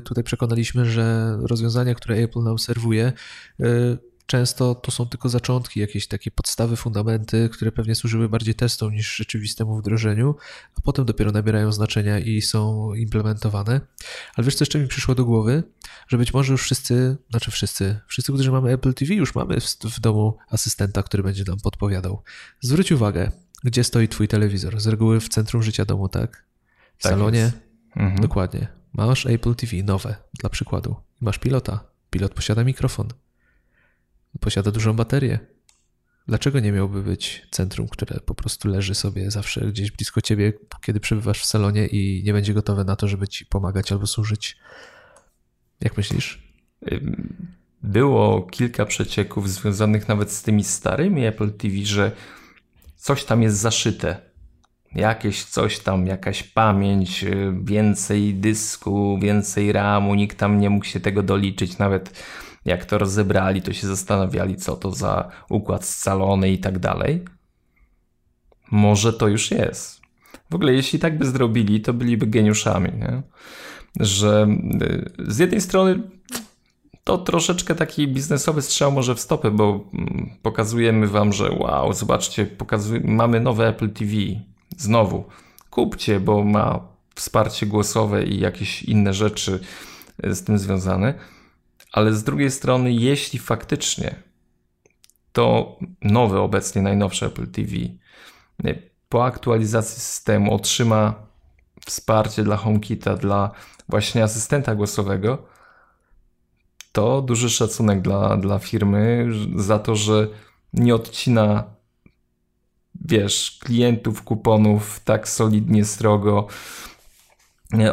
tutaj przekonaliśmy, że rozwiązania, które Apple nam serwuje, e, często to są tylko zaczątki, jakieś takie podstawy, fundamenty, które pewnie służyły bardziej testom niż rzeczywistemu wdrożeniu, a potem dopiero nabierają znaczenia i są implementowane. Ale wiesz, co jeszcze mi przyszło do głowy? Że być może już wszyscy, znaczy wszyscy, wszyscy, którzy mamy Apple TV, już mamy w, w domu asystenta, który będzie nam podpowiadał. Zwróć uwagę, gdzie stoi twój telewizor? Z reguły w centrum życia domu, tak? W
Tak
salonie?
Mhm.
Dokładnie. Masz Apple TV nowe, dla przykładu. Masz pilota. Pilot posiada mikrofon. Posiada dużą baterię. Dlaczego nie miałby być centrum, które po prostu leży sobie zawsze gdzieś blisko ciebie, kiedy przebywasz w salonie i nie będzie gotowe na to, żeby ci pomagać albo służyć? Jak myślisz?
Było kilka przecieków związanych nawet z tymi starymi Apple TV, że coś tam jest zaszyte. Jakieś coś tam, jakaś pamięć, y, więcej dysku, więcej RAMu, nikt tam nie mógł się tego doliczyć. Nawet jak to rozebrali, to się zastanawiali, co to za układ scalony i tak dalej. Może to już jest. W ogóle, jeśli tak by zrobili, to byliby geniuszami, nie? Że y, z jednej strony to troszeczkę taki biznesowy strzał może w stopę, bo mm, pokazujemy wam, że wow, zobaczcie, pokazuj, mamy nowe Apple TV. Znowu, kupcie, bo ma wsparcie głosowe i jakieś inne rzeczy y, z tym związane. Ale z drugiej strony, jeśli faktycznie to nowe, obecnie najnowsze Apple TV po aktualizacji systemu otrzyma wsparcie dla HomeKita, dla właśnie asystenta głosowego, to duży szacunek dla, dla firmy za to, że nie odcina, wiesz, klientów kuponów tak solidnie, strogo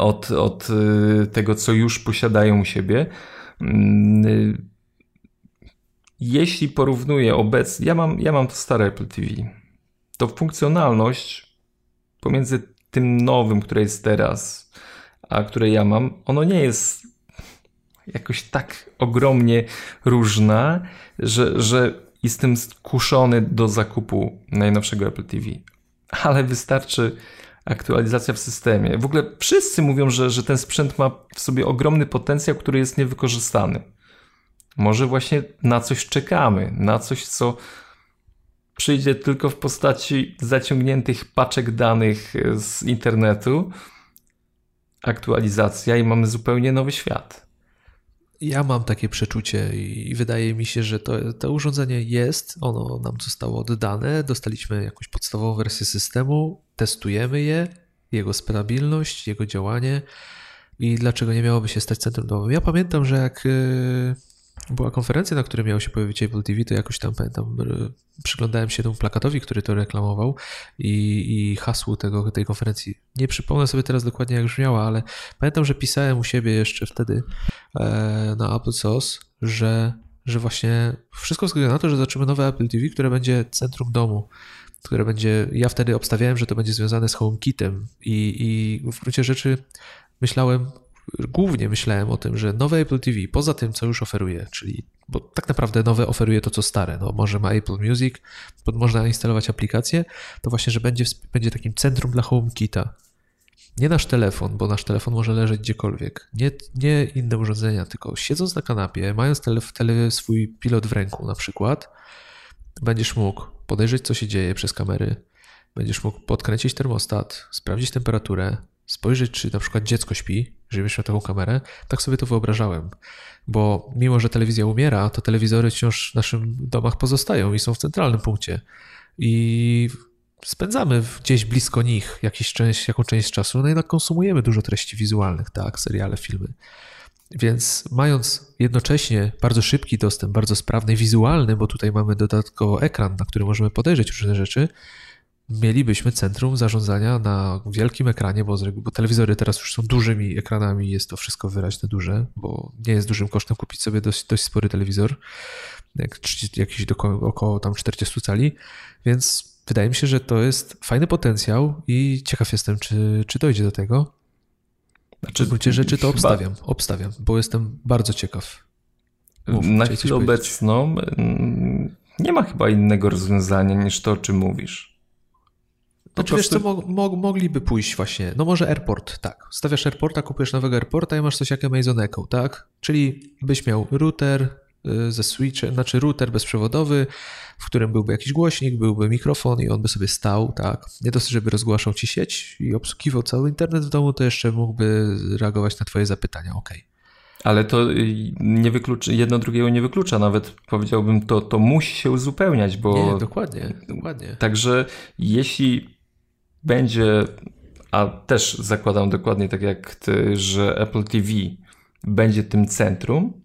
od, od y, tego, co już posiadają u siebie. Mm, y, Jeśli porównuję obecnie, ja mam, ja mam to stare Apple TV, to funkcjonalność pomiędzy tym nowym, które jest teraz, a które ja mam, ono nie jest jakoś tak ogromnie różna, że, że jestem skuszony do zakupu najnowszego Apple TV. Ale wystarczy aktualizacja w systemie. W ogóle wszyscy mówią, że, że ten sprzęt ma w sobie ogromny potencjał, który jest niewykorzystany. Może właśnie na coś czekamy, na coś, co przyjdzie tylko w postaci zaciągniętych paczek danych z internetu, aktualizacja i mamy zupełnie nowy świat.
Ja mam takie przeczucie i wydaje mi się, że to, to urządzenie jest, ono nam zostało oddane, dostaliśmy jakąś podstawową wersję systemu, testujemy je, jego stabilność, jego działanie i dlaczego nie miałoby się stać centrum domowym. Ja pamiętam, że jak yy, była konferencja, na której miało się pojawić Apple TV, to jakoś tam pamiętam, przyglądałem się temu plakatowi, który to reklamował i, i hasłu tego, tej konferencji. Nie przypomnę sobie teraz dokładnie jak brzmiała, ale pamiętam, że pisałem u siebie jeszcze wtedy e, na Apple Sauce, że, że właśnie wszystko wskazuje na to, że zobaczymy nowe Apple TV, które będzie centrum domu które będzie, ja wtedy obstawiałem, że to będzie związane z HomeKitem i, i w gruncie rzeczy myślałem, głównie myślałem o tym, że nowe Apple TV, poza tym, co już oferuje, czyli, bo tak naprawdę nowe oferuje to, co stare, no może ma Apple Music, można instalować aplikacje, to właśnie, że będzie, będzie takim centrum dla HomeKita. Nie nasz telefon, bo nasz telefon może leżeć gdziekolwiek. Nie, nie inne urządzenia, tylko siedząc na kanapie, mając tele, tele, swój pilot w ręku na przykład, będziesz mógł podejrzeć, co się dzieje przez kamery, będziesz mógł podkręcić termostat, sprawdzić temperaturę, spojrzeć, czy na przykład dziecko śpi, miał taką kamerę. Tak sobie to wyobrażałem, bo mimo, że telewizja umiera, to telewizory wciąż w naszym domach pozostają i są w centralnym punkcie. I spędzamy gdzieś blisko nich jakiś część, jaką część czasu, no jednak konsumujemy dużo treści wizualnych, tak, seriale, filmy. Więc mając jednocześnie bardzo szybki dostęp, bardzo sprawny, wizualny, bo tutaj mamy dodatkowo ekran, na który możemy podejrzeć różne rzeczy, mielibyśmy centrum zarządzania na wielkim ekranie, bo, bo telewizory teraz już są dużymi ekranami, jest to wszystko wyraźne duże, bo nie jest dużym kosztem kupić sobie dość, dość spory telewizor, jak, jakiś do, około tam 40 cali, więc wydaje mi się, że to jest fajny potencjał i ciekaw jestem, czy, czy dojdzie do tego. Znaczy, w gruncie rzeczy to chyba... obstawiam, obstawiam, bo jestem bardzo ciekaw.
Mów, na chwilę obecną mm, nie ma chyba innego rozwiązania niż to, o czym mówisz.
Po znaczy, prostu... wiesz co, mo mogliby pójść właśnie, no może airport, tak. Stawiasz airporta, kupujesz nowego airporta i masz coś jak Amazon Echo, tak? Czyli byś miał router y, ze switchem, znaczy router bezprzewodowy, w którym byłby jakiś głośnik, byłby mikrofon i on by sobie stał, tak. Nie dosyć, żeby rozgłaszał ci sieć i obsługiwał cały internet w domu, to jeszcze mógłby reagować na twoje zapytania, ok.
Ale to nie wyklucza, jedno drugiego nie wyklucza, nawet powiedziałbym, to, to musi się uzupełniać, bo.
Nie, dokładnie, dokładnie.
Także jeśli będzie, a też zakładam dokładnie tak jak ty, że Apple TV będzie tym centrum,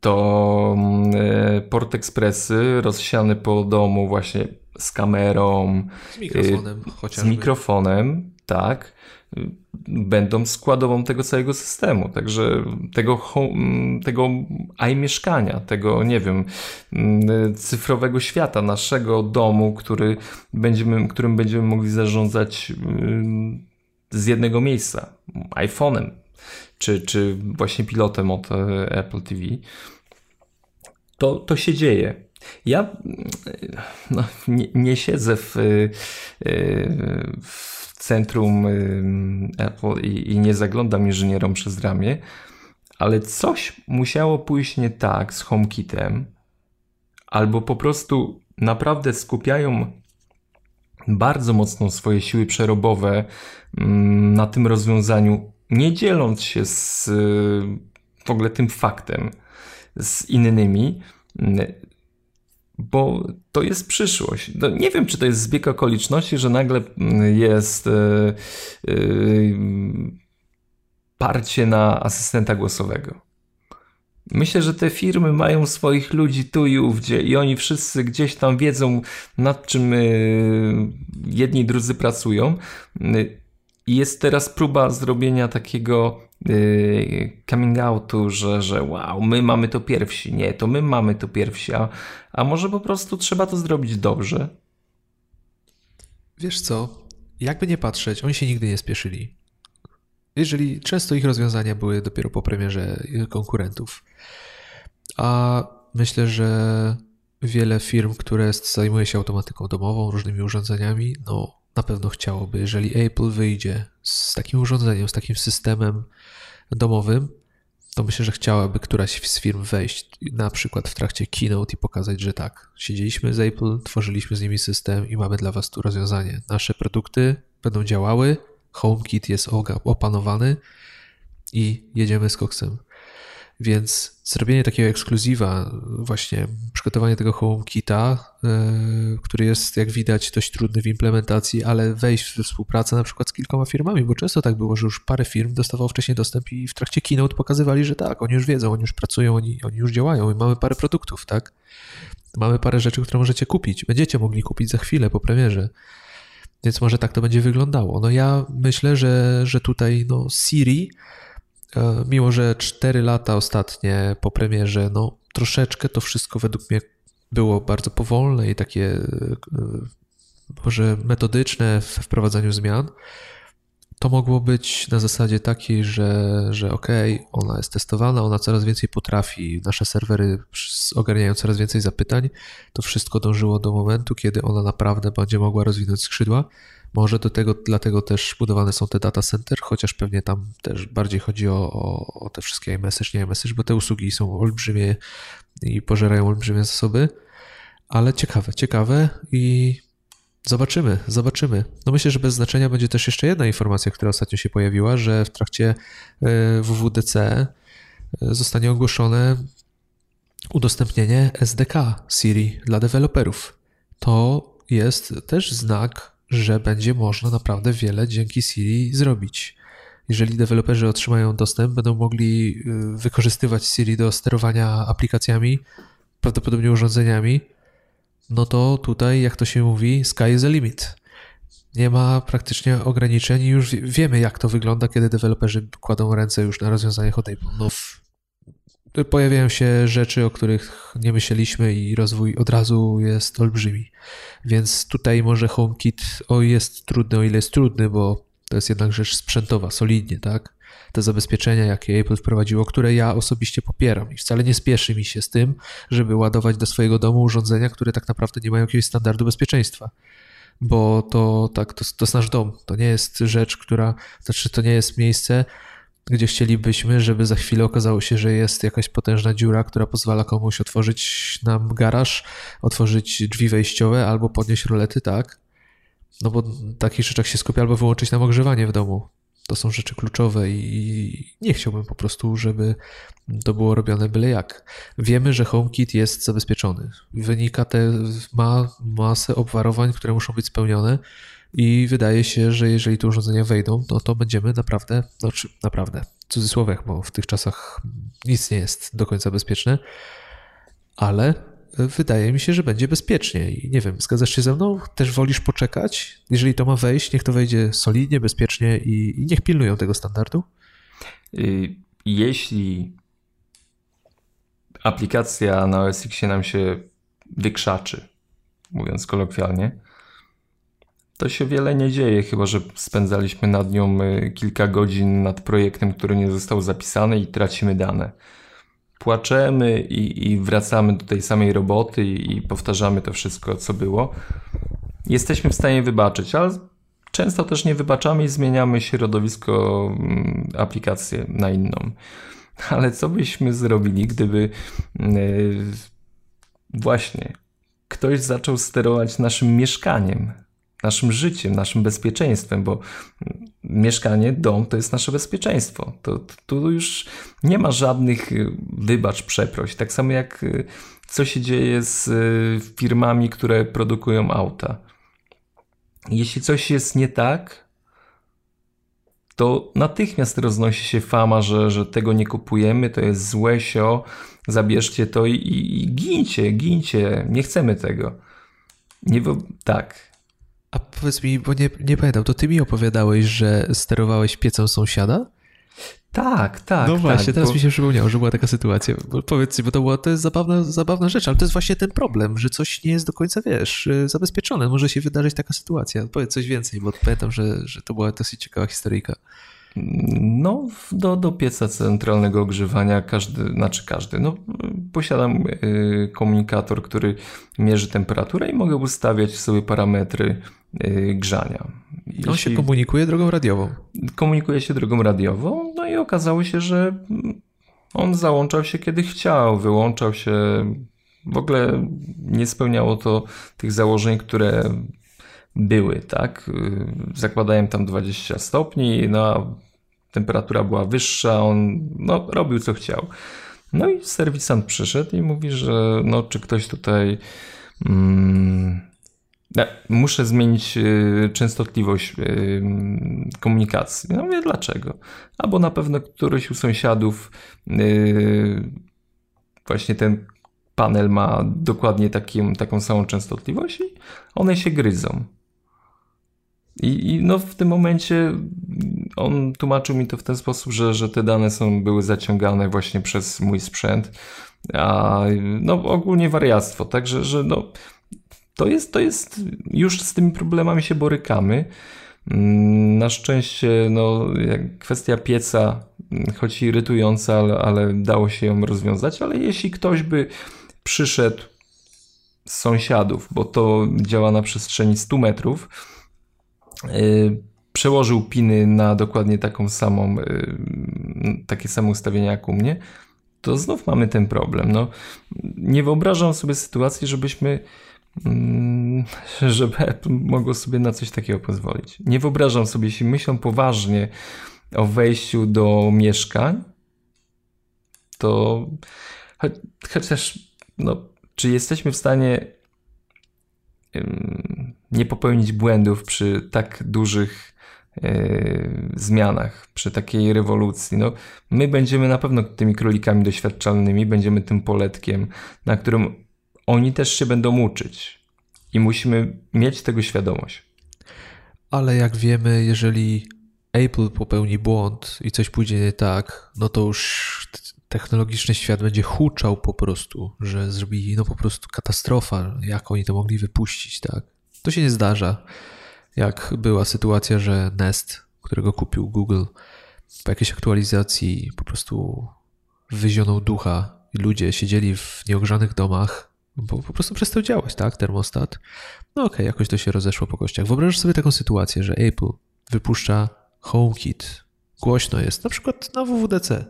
to mm, e, port ekspresy rozsiane po domu właśnie z kamerą,
z mikrofonem,
y, z mikrofonem tak, będą składową tego całego systemu. Także tego, tego mieszkania, tego, nie wiem, cyfrowego świata, naszego domu, który będziemy, którym będziemy mogli zarządzać z jednego miejsca, iPhone'em, czy, czy właśnie pilotem od e, Apple TV. To, to się dzieje. Ja no, nie, nie siedzę w, e, w centrum Apple i, i nie zaglądam inżynierom przez ramię, ale coś musiało pójść nie tak z HomeKitem, albo po prostu naprawdę skupiają bardzo mocno swoje siły przerobowe na tym rozwiązaniu, nie dzieląc się z w ogóle tym faktem z innymi, bo to jest przyszłość. No, nie wiem, czy to jest zbieg okoliczności, że nagle mm, jest yy, yy, parcie na asystenta głosowego. Myślę, że te firmy mają swoich ludzi tu i ówdzie i oni wszyscy gdzieś tam wiedzą, nad czym yy, jedni drudzy pracują. Jest teraz próba zrobienia takiego yy, coming outu, że, że wow, my mamy to pierwsi. Nie, to my mamy to pierwsi, a, a może po prostu trzeba to zrobić dobrze?
Wiesz co, jakby nie patrzeć, oni się nigdy nie spieszyli. Jeżeli często ich rozwiązania były dopiero po premierze konkurentów. A myślę, że wiele firm, które zajmuje się automatyką domową, różnymi urządzeniami, no na pewno chciałoby, jeżeli Apple wyjdzie z takim urządzeniem, z takim systemem domowym, to myślę, że chciałaby któraś z firm wejść na przykład w trakcie keynote i pokazać, że tak, siedzieliśmy z Apple, tworzyliśmy z nimi system i mamy dla Was tu rozwiązanie. Nasze produkty będą działały, HomeKit jest opanowany i jedziemy z koksem. Więc zrobienie takiego ekskluzywa, właśnie przygotowanie tego HomeKita, yy, który jest jak widać dość trudny w implementacji, ale wejść w współpracę na przykład z kilkoma firmami, bo często tak było, że już parę firm dostawało wcześniej dostęp i w trakcie keynote pokazywali, że tak, oni już wiedzą, oni już pracują, oni, oni już działają i mamy parę produktów, tak? Mamy parę rzeczy, które możecie kupić. Będziecie mogli kupić za chwilę po premierze. Więc może tak to będzie wyglądało. No ja myślę, że, że tutaj no Siri E, mimo że 4 lata ostatnie po premierze, no troszeczkę to wszystko według mnie było bardzo powolne i takie e, może metodyczne w wprowadzaniu zmian, to mogło być na zasadzie takiej, że, że okej, okay, ona jest testowana, ona coraz więcej potrafi, nasze serwery ogarniają coraz więcej zapytań, to wszystko dążyło do momentu, kiedy ona naprawdę będzie mogła rozwinąć skrzydła może do tego, dlatego też budowane są te data center, chociaż pewnie tam też bardziej chodzi o, o, o te wszystkie iMessage, nie iMessage, bo te usługi są olbrzymie i pożerają olbrzymie zasoby, ale ciekawe, ciekawe i zobaczymy, zobaczymy. No myślę, że bez znaczenia będzie też jeszcze jedna informacja, która ostatnio się pojawiła, że w trakcie e, WWDC e, zostanie ogłoszone udostępnienie SDK Siri dla deweloperów. To jest też znak że będzie można naprawdę wiele dzięki Siri zrobić. Jeżeli deweloperzy otrzymają dostęp, będą mogli y, wykorzystywać Siri do sterowania aplikacjami, prawdopodobnie urządzeniami, no to tutaj, jak to się mówi, sky is the limit. Nie ma praktycznie ograniczeń i już wiemy, jak to wygląda, kiedy deweloperzy kładą ręce już na rozwiązaniach od Apple. No, pojawiają się rzeczy, o których nie myśleliśmy i rozwój od razu jest olbrzymi. Więc tutaj może HomeKit o jest trudny, o ile jest trudny, bo to jest jednak rzecz sprzętowa, solidnie, tak? Te zabezpieczenia, jakie Apple wprowadziło, które ja osobiście popieram i wcale nie spieszy mi się z tym, żeby ładować do swojego domu urządzenia, które tak naprawdę nie mają jakiegoś standardu bezpieczeństwa bo to tak, to, to jest nasz dom. To nie jest rzecz, która, znaczy to nie jest miejsce, gdzie chcielibyśmy, żeby za chwilę okazało się, że jest jakaś potężna dziura, która pozwala komuś otworzyć nam garaż, otworzyć drzwi wejściowe albo podnieść rolety, tak? No bo w takich rzeczach się skupia albo wyłączyć nam ogrzewanie w domu. To są rzeczy kluczowe i nie chciałbym po prostu, żeby to było robione byle jak. Wiemy, że HomeKit jest zabezpieczony. Wynika te, ma masę obwarowań, które muszą być spełnione i wydaje się, że jeżeli te urządzenia wejdą, no to będziemy naprawdę, znaczy naprawdę, w cudzysłowiach, bo w tych czasach nic nie jest do końca bezpieczne, ale wydaje mi się, że będzie bezpiecznie i nie wiem, zgadzasz się ze mną? Też wolisz poczekać? Jeżeli to ma wejść, niech to wejdzie solidnie, bezpiecznie i, i niech pilnują tego standardu?
Y, jeśli aplikacja na OS X nam się wykrzaczy, mówiąc kolokwialnie, to się wiele nie dzieje, chyba że spędzaliśmy nad nią y, kilka godzin nad projektem, który nie został zapisany i tracimy dane. Płaczemy i, i wracamy do tej samej roboty i, i powtarzamy to wszystko, co było. Jesteśmy w stanie wybaczyć, ale często też nie wybaczamy i zmieniamy środowisko, mm, aplikację na inną. Ale co byśmy zrobili, gdyby yy, właśnie ktoś zaczął sterować naszym mieszkaniem? Naszym życiem, naszym bezpieczeństwem, bo mieszkanie, dom to jest nasze bezpieczeństwo. To, tu już nie ma żadnych y, wybacz, przeproś. Tak samo jak y, co się dzieje z y, firmami, które produkują auta. Jeśli coś jest nie tak, to natychmiast roznosi się fama, że, że tego nie kupujemy, to jest złe sio, zabierzcie to i, i, i gincie, gincie, nie chcemy tego. Nie, tak,
a powiedz mi, bo nie, nie pamiętam, to ty mi opowiadałeś, że sterowałeś piecem sąsiada?
Tak, tak.
No właśnie,
tak,
teraz bo... mi się przypomniało, że była taka sytuacja. Bo powiedz mi, bo to, była, to jest zabawna, zabawna rzecz, ale to jest właśnie ten problem, że coś nie jest do końca, wiesz, zabezpieczone. Może się wydarzyć taka sytuacja. Powiedz coś więcej, bo pamiętam, że, że to była dosyć ciekawa historyjka.
No, do, do pieca centralnego ogrzewania każdy, znaczy każdy, no posiadam y, komunikator, który mierzy temperaturę i mogę ustawiać sobie parametry y, grzania.
Jeśli... On się komunikuje drogą radiową.
Komunikuje się drogą radiową, no i okazało się, że on załączał się kiedy chciał, wyłączał się, w ogóle nie spełniało to tych założeń, które były, tak? Zakładałem tam 20 stopni, no temperatura była wyższa, on no, robił co chciał. No i serwisant przyszedł i mówi, że no, czy ktoś tutaj mm, muszę zmienić y, częstotliwość y, komunikacji. No mówię, dlaczego? Albo na pewno któryś u sąsiadów właśnie ten panel ma dokładnie takim, taką samą częstotliwość i one się gryzą. I, I, no w tym momencie on tłumaczył mi to w ten sposób, że, że te dane są, były zaciągane właśnie przez mój sprzęt, a no ogólnie wariactwo, także że no to jest, to jest, już z tymi problemami się borykamy. Na szczęście no, kwestia pieca, choć irytująca, ale, ale dało się ją rozwiązać, ale jeśli ktoś by przyszedł z sąsiadów, bo to działa na przestrzeni 100 metrów, przełożył piny na dokładnie taką samą, y, takie samo ustawienie jak u mnie, to znów mamy ten problem. No, nie wyobrażam sobie sytuacji, żebyśmy mm, żeby Apple mogło sobie na coś takiego pozwolić. Nie wyobrażam sobie, jeśli myślą poważnie o wejściu do mieszkań, to chociaż no, czy jesteśmy w stanie nie popełnić błędów przy tak dużych yy, zmianach, przy takiej rewolucji. No, my będziemy na pewno tymi królikami doświadczalnymi, będziemy tym poletkiem, na którym oni też się będą uczyć. I musimy mieć tego świadomość.
Ale jak wiemy, jeżeli Apple popełni błąd i coś pójdzie nie tak, no to już technologiczny świat będzie huczał po prostu, że zrobili no po prostu katastrofa, jak oni to mogli wypuścić, tak? To się nie zdarza. Jak była sytuacja, że Nest, którego kupił Google, po jakiejś aktualizacji po prostu wyzionął ducha i ludzie siedzieli w nieogrzanych domach, bo po prostu przestał działać, tak, termostat. No okej, okay, jakoś to się rozeszło po kościach. Wyobrażasz sobie taką sytuację, że Apple wypuszcza HomeKit, głośno jest, na przykład na WWDC,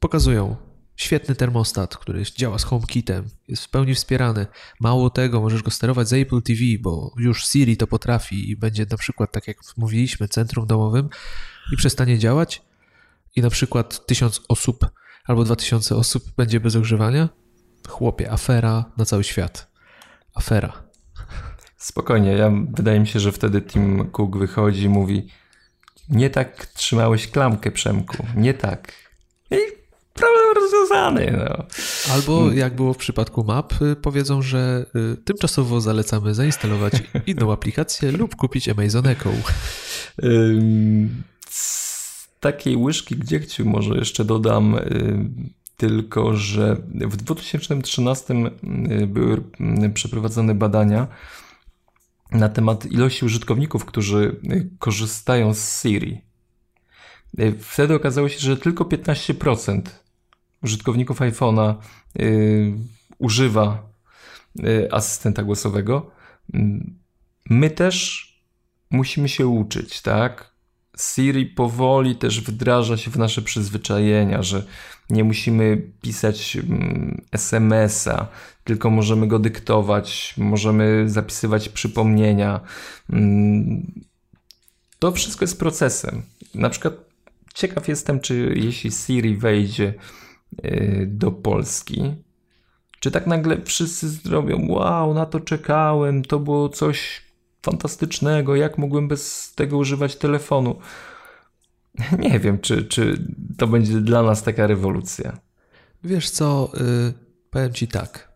pokazują Świetny termostat, który działa z HomeKitem, jest w pełni wspierany. Mało tego, możesz go sterować z Apple TV, bo już Siri to potrafi i będzie na przykład, tak jak mówiliśmy, centrum domowym i przestanie działać i na przykład tysiąc osób albo dwa tysiące osób będzie bez ogrzewania. Chłopie, afera na cały świat. Afera.
Spokojnie, ja wydaje mi się, że wtedy Tim Cook wychodzi i mówi nie tak trzymałeś klamkę, Przemku, nie tak. I problem rozwiązany. No.
Albo jak było w przypadku map, y, powiedzą, że y, tymczasowo zalecamy zainstalować inną aplikację lub kupić Amazon Echo.
Z takiej łyżki gdziechciu może jeszcze dodam tylko, że w 2013 były przeprowadzone badania na temat ilości użytkowników, którzy korzystają z Siri. Wtedy okazało się, że tylko 15% użytkowników iPhone'a y, używa y, asystenta głosowego. My też musimy się uczyć, tak? Siri powoli też wdraża się w nasze przyzwyczajenia, że nie musimy pisać mm, SMS-a, tylko możemy go dyktować, możemy zapisywać przypomnienia. Mm, to wszystko jest procesem. Na przykład ciekaw jestem, czy jeśli Siri wejdzie do Polski, czy tak nagle wszyscy zrobią, wow, na to czekałem, to było coś fantastycznego, jak mogłem bez tego używać telefonu. Nie wiem, czy, czy to będzie dla nas taka rewolucja.
Wiesz co, yy, powiem ci tak.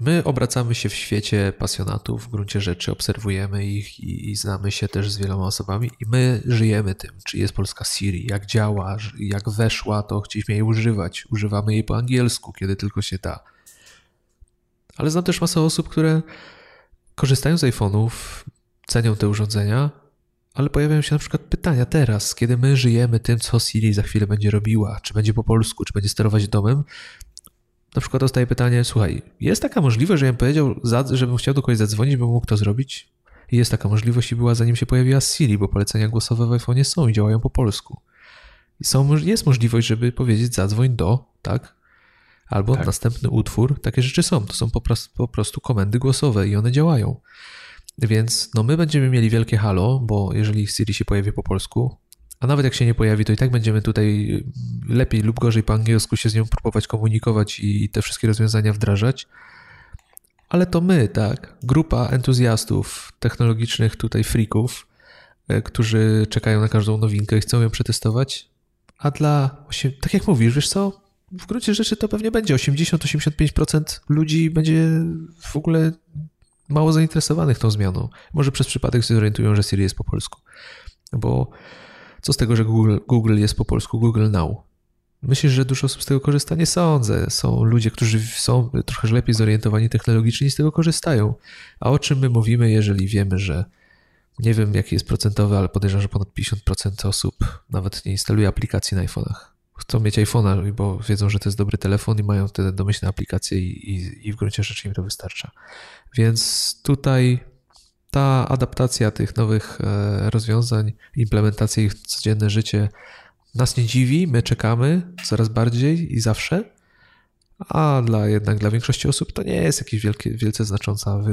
My obracamy się w świecie pasjonatów, w gruncie rzeczy obserwujemy ich i, i, znamy się też z wieloma osobami i my żyjemy tym, czy jest polska Siri, jak działa, jak weszła, to chcieliśmy jej używać. Używamy jej po angielsku, kiedy tylko się da. Ale znam też masę osób, które korzystają z iPhone'ów, cenią te urządzenia, ale pojawiają się na przykład pytania teraz, kiedy my żyjemy tym, co Siri za chwilę będzie robiła, czy będzie po polsku, czy będzie sterować domem. Na przykład dostaję pytanie, słuchaj, jest taka możliwość, że ja bym powiedział, żebym chciał do kogoś zadzwonić, bym mógł to zrobić? I jest taka możliwość i była zanim się pojawiła Siri, bo polecenia głosowe w iPhone'ie są i działają po polsku. Są, jest możliwość, żeby powiedzieć zadzwoń do, tak? Albo tak. następny utwór. Takie rzeczy są. To są po prostu, po prostu komendy głosowe i one działają. Więc no my będziemy mieli wielkie halo, bo jeżeli Siri się pojawi po polsku, a nawet jak się nie pojawi, to i tak będziemy tutaj lepiej lub gorzej po angielsku się z nią próbować komunikować i te wszystkie rozwiązania wdrażać. Ale to my, tak, grupa entuzjastów technologicznych tutaj freaków, e, którzy czekają na każdą nowinkę i chcą ją przetestować, a dla, tak jak mówisz, wiesz co, w gruncie rzeczy to pewnie będzie 80-85% ludzi będzie w ogóle mało zainteresowanych tą zmianą. Może przez przypadek się zorientują, że Siri jest po polsku. Bo co z tego, że Google, Google jest po polsku Google Now? Myślisz, że dużo osób z tego korzysta? Nie sądzę. Są ludzie, którzy są trochę lepiej zorientowani technologicznie i z tego korzystają. A o czym my mówimy, jeżeli wiemy, że nie wiem jaki jest procentowy, ale podejrzewam, że ponad 50% osób nawet nie instaluje aplikacji na iPhone'ach chcą mieć iPhone'a, bo wiedzą, że to jest dobry telefon i mają te domyślne aplikacje i, i, i w gruncie rzeczy im to wystarcza. Więc tutaj ta adaptacja tych nowych e, rozwiązań, implementacja ich w codzienne życie nas nie dziwi, my czekamy coraz bardziej i zawsze, a dla jednak dla większości osób to nie jest jakieś wielkie, wielce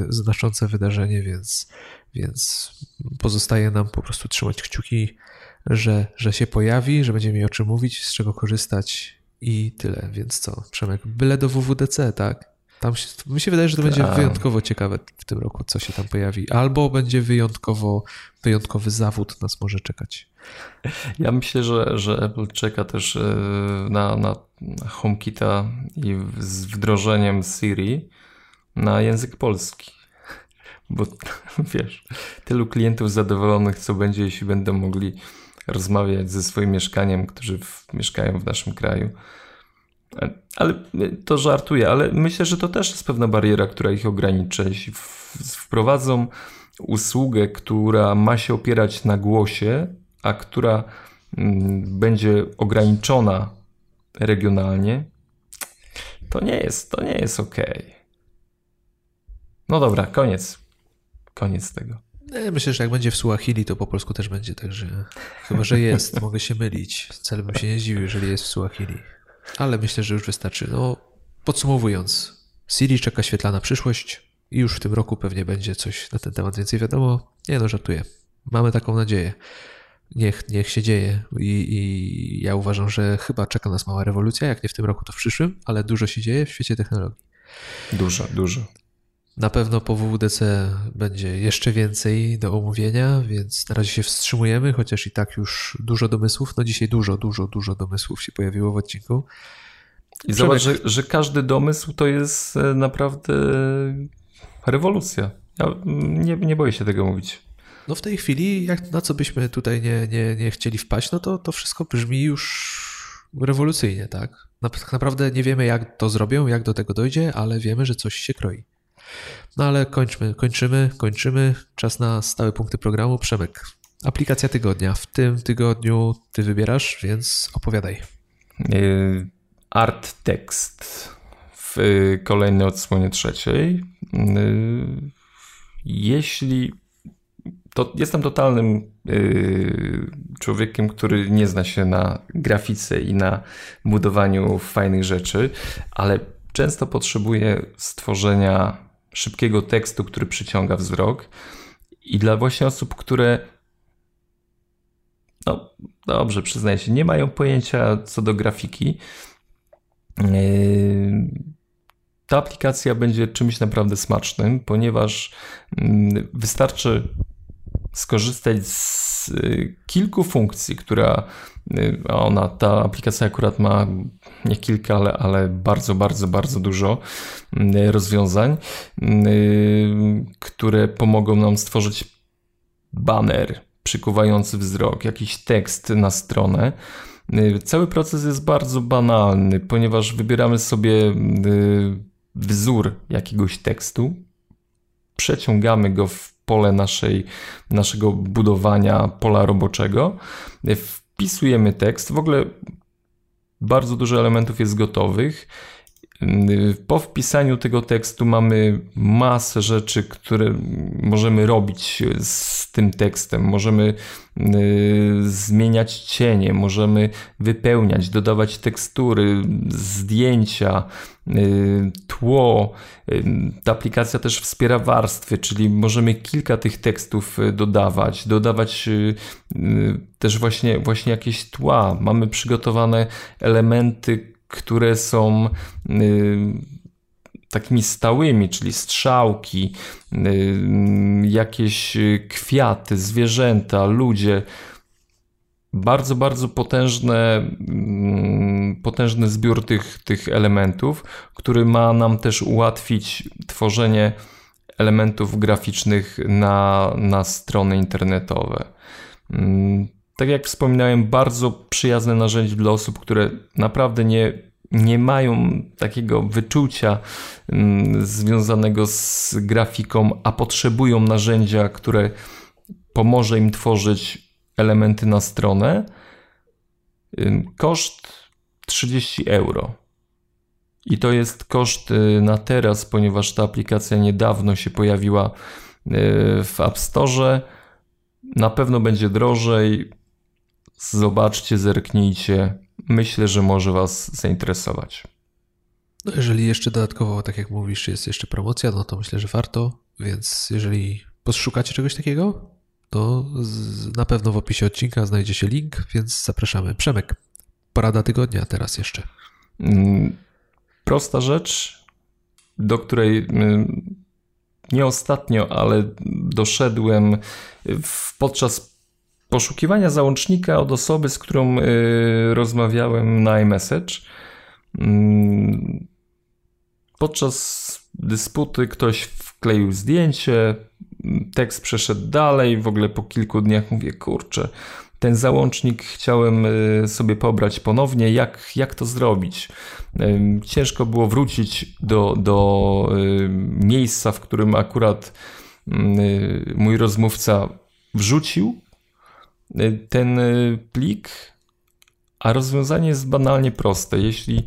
znaczące, wydarzenie, więc, więc pozostaje nam po prostu trzymać kciuki że, że się pojawi, że będziemy mieli o czym mówić, z czego korzystać i tyle. Więc co, Przemek, byle do WWDC, tak? Tam się, mi się wydaje, że to będzie tak. wyjątkowo ciekawe w tym roku, co się tam pojawi. Albo będzie wyjątkowo, wyjątkowy zawód nas może czekać.
Ja myślę, że, że Apple czeka też e, na, na HomeKita i z wdrożeniem Siri na język polski. Bo wiesz, tylu klientów zadowolonych, co będzie, jeśli będą mogli rozmawiać ze swoim mieszkaniem, którzy w, mieszkają w naszym kraju. Ale to żartuję, ale myślę, że to też jest pewna bariera, która ich ogranicza. Jeśli wprowadzą usługę, która ma się opierać na głosie, a która mm, będzie ograniczona regionalnie, to nie jest, to nie jest ok. No dobra, koniec. Koniec tego.
Myślę, że jak będzie w Suahili, to po polsku też będzie, także chyba, że jest, mogę się mylić. Wcale bym się nie zdziwił, jeżeli jest w Suahili. Ale myślę, że już wystarczy. No, podsumowując, Siri czeka świetlana przyszłość i już w tym roku pewnie będzie coś na ten temat więcej wiadomo. Nie no, żartuję. Mamy taką nadzieję. Niech, niech się dzieje I, i ja uważam, że chyba czeka nas mała rewolucja, jak nie w tym roku, to w przyszłym, ale dużo się dzieje w świecie technologii.
Dużo, dużo.
Na pewno po WWDC będzie jeszcze więcej do omówienia, więc na razie się wstrzymujemy, chociaż i tak już dużo domysłów. No dzisiaj dużo, dużo, dużo domysłów się pojawiło w odcinku.
I zobacz, że, że każdy domysł to jest e, naprawdę rewolucja. Ja nie, nie boję się tego mówić.
No w tej chwili, jak na co byśmy tutaj nie, nie, nie chcieli wpaść, no to to wszystko brzmi już rewolucyjnie, tak? Tak naprawdę nie wiemy, jak to zrobią, jak do tego dojdzie, ale wiemy, że coś się kroi. No ale kończmy, kończymy, kończymy. Czas na stałe punkty programu. Przemek, aplikacja tygodnia. W tym tygodniu ty wybierasz, więc opowiadaj.
Y, art tekst w kolejnej odsłonie trzeciej. Y, jeśli to jestem totalnym yy, człowiekiem, który nie zna się na grafice i na budowaniu fajnych rzeczy, ale często potrzebuję stworzenia szybkiego tekstu, który przyciąga wzrok. I dla właśnie osób, które no dobrze, przyznaję się, nie mają pojęcia co do grafiki, yy, ta aplikacja będzie czymś naprawdę smacznym, ponieważ mm, wystarczy skorzystać z y, kilku funkcji, która ona, ta aplikacja akurat ma nie kilka, ale, ale bardzo, bardzo, bardzo dużo y, rozwiązań, które pomogą nam stworzyć banner przykuwający wzrok, jakiś tekst na stronę. Cały proces jest bardzo banalny, ponieważ wybieramy sobie wzór jakiegoś tekstu, przeciągamy go w pole naszej, naszego budowania pola roboczego. Wpisujemy tekst. W ogóle bardzo dużo elementów jest gotowych. Po wpisaniu tego tekstu mamy masę rzeczy, które możemy robić z tym tekstem. Możemy y, zmieniać cienie, możemy wypełniać, dodawać tekstury, zdjęcia, y, tło. Y, ta aplikacja też wspiera warstwy, czyli możemy kilka tych tekstów dodawać, dodawać też właśnie, właśnie jakieś tła. Mamy przygotowane elementy, które są y, takimi stałymi, czyli strzałki, y, jakieś kwiaty, zwierzęta, ludzie. Bardzo, bardzo potężne, mm, potężny zbiór tych, tych elementów, który ma nam też ułatwić tworzenie elementów graficznych na, na strony internetowe. Tak jak wspominałem, bardzo przyjazne narzędzie dla osób, które naprawdę nie, nie mają takiego wyczucia mm, związanego z grafiką, a potrzebują narzędzia, które pomoże im tworzyć elementy na stronę. Koszt 30 euro. I to jest koszt y, na teraz, ponieważ ta aplikacja niedawno się pojawiła y, w App Store. Na pewno będzie drożej. Zobaczcie, zerknijcie. Myślę, że może Was zainteresować.
No jeżeli jeszcze dodatkowo, tak jak mówisz, jest jeszcze promocja, no to myślę, że warto. Więc jeżeli poszukacie czegoś takiego, to na pewno w opisie odcinka znajdzie się link, więc zapraszamy. Przemek, porada tygodnia teraz jeszcze.
Mm, prosta rzecz, do której mm, nie ostatnio, ale doszedłem podczas poszukiwania załącznika od osoby, z którą y, rozmawiałem na iMessage. Mm, podczas dysputy ktoś wkleił zdjęcie, tekst przeszedł dalej, w ogóle po kilku dniach mówię, kurczę, ten załącznik chciałem y, sobie pobrać ponownie, jak, jak to zrobić? Y, ciężko było wrócić do, do miejsca, w którym akurat mój rozmówca wrzucił Y, ten y, plik, a rozwiązanie jest banalnie proste. Jeśli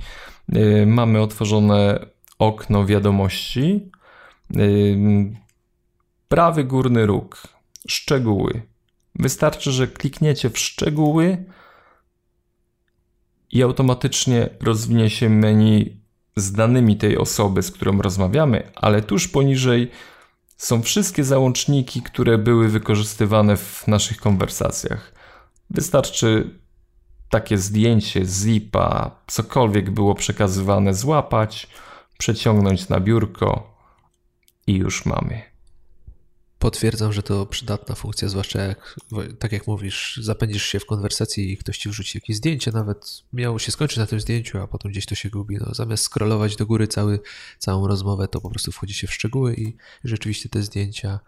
y, mamy otworzone okno wiadomości, prawy górny róg, szczegóły. Wystarczy, że klikniecie w szczegóły i automatycznie rozwinie się menu z danymi tej osoby, z którą rozmawiamy, ale tuż poniżej są wszystkie załączniki, które były wykorzystywane w naszych konwersacjach. Wystarczy takie zdjęcie, zipa, cokolwiek było przekazywane, złapać, przeciągnąć na biurko i już mamy.
Potwierdzam, że to przydatna funkcja, zwłaszcza jak, tak jak mówisz, zapędzisz się w konwersacji i ktoś ci wrzuci jakieś zdjęcie, nawet miało się skończyć na tym zdjęciu, a potem gdzieś to się gubi. No, zamiast scrollować do góry cały, całą rozmowę, to po prostu wchodzi się w szczegóły i rzeczywiście te zdjęcia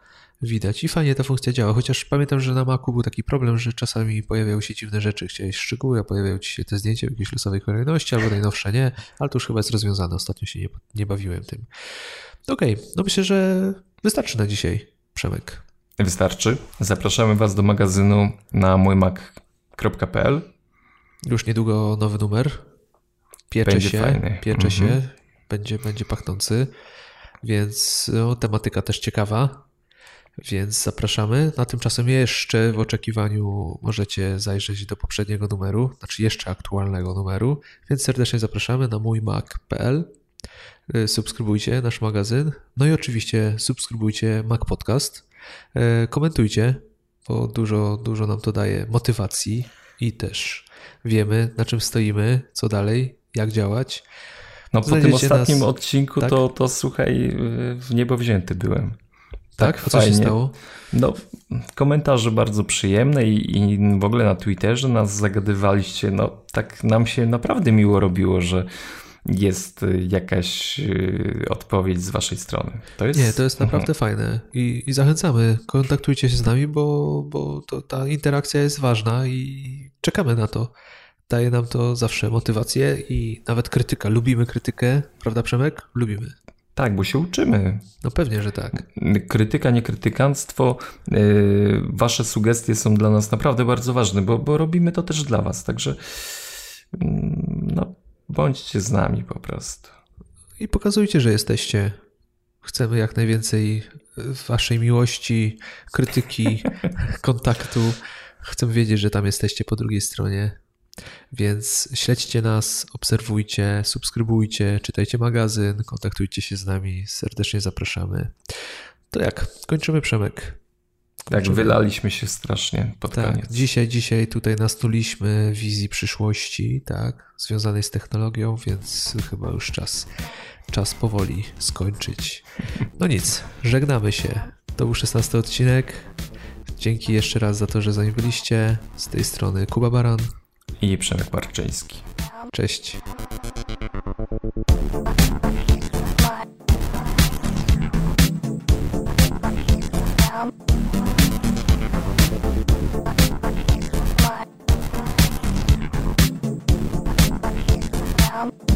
widać. I fajnie ta funkcja działa, chociaż pamiętam, że na Macu był taki problem, że czasami pojawiały się dziwne rzeczy, chciałeś szczegóły, a pojawiały ci się te zdjęcia w jakiejś losowej kolejności, albo najnowsze nie, ale to już chyba jest rozwiązane. Ostatnio się nie, nie bawiłem tym. Okej, okay, no myślę, że wystarczy na dzisiaj. Przemek.
Wystarczy. Zapraszamy Was do magazynu na mójmac.pl.
Już niedługo nowy numer. Piecze będzie się, fajny. piecze się, mhm. będzie, będzie pachnący, więc no, tematyka też ciekawa, więc zapraszamy. Na tymczasem jeszcze w oczekiwaniu możecie zajrzeć do poprzedniego numeru, znaczy jeszcze aktualnego numeru, więc serdecznie zapraszamy na mójmac.pl. Y, subskrybujcie nasz magazyn. No i oczywiście subskrybujcie Mac Podcast. Y, komentujcie, bo dużo, dużo nam to daje motywacji i też wiemy, na czym stoimy, co dalej, jak działać.
No po tym ostatnim nas... odcinku tak? to, to słuchaj, y, w niebo wzięty byłem.
Tak, tak co fajnie. się stało?
No, komentarze bardzo przyjemne i, i w ogóle na Twitterze nas zagadywaliście. No, tak nam się naprawdę miło robiło, że jest y, jakaś y, odpowiedź z waszej strony.
To jest... Nie, to jest naprawdę mhm. fajne I, i zachęcamy. Kontaktujcie się z nami, bo, bo to, ta interakcja jest ważna i czekamy na to. Daje nam to zawsze motywację i nawet krytyka. Lubimy krytykę, prawda Przemek? Lubimy.
Tak, bo się uczymy.
No pewnie, że tak.
Krytyka, nie krytykanstwo. Yy, wasze sugestie są dla nas naprawdę bardzo ważne, bo, bo robimy to też dla was. Także mm, no, Bądźcie z nami po prostu.
I pokazujcie, że jesteście. Chcemy jak najwięcej waszej miłości, krytyki, kontaktu. Chcemy wiedzieć, że tam jesteście po drugiej stronie. Więc śledźcie nas, obserwujcie, subskrybujcie, czytajcie magazyn, kontaktujcie się z nami. Serdecznie zapraszamy. To jak? Kończymy Przemek.
Tak, wylaliśmy się strasznie pod
tak,
koniec.
Dzisiaj, dzisiaj tutaj nastuliśmy wizji przyszłości, tak, związanej z technologią, więc chyba już czas, czas powoli skończyć. No nic, żegnamy się. To był 16 odcinek. Dzięki jeszcze raz za to, że z nami byliście. Z tej strony Kuba Baran
i Przemek Marczyński.
Cześć. Um. Tom.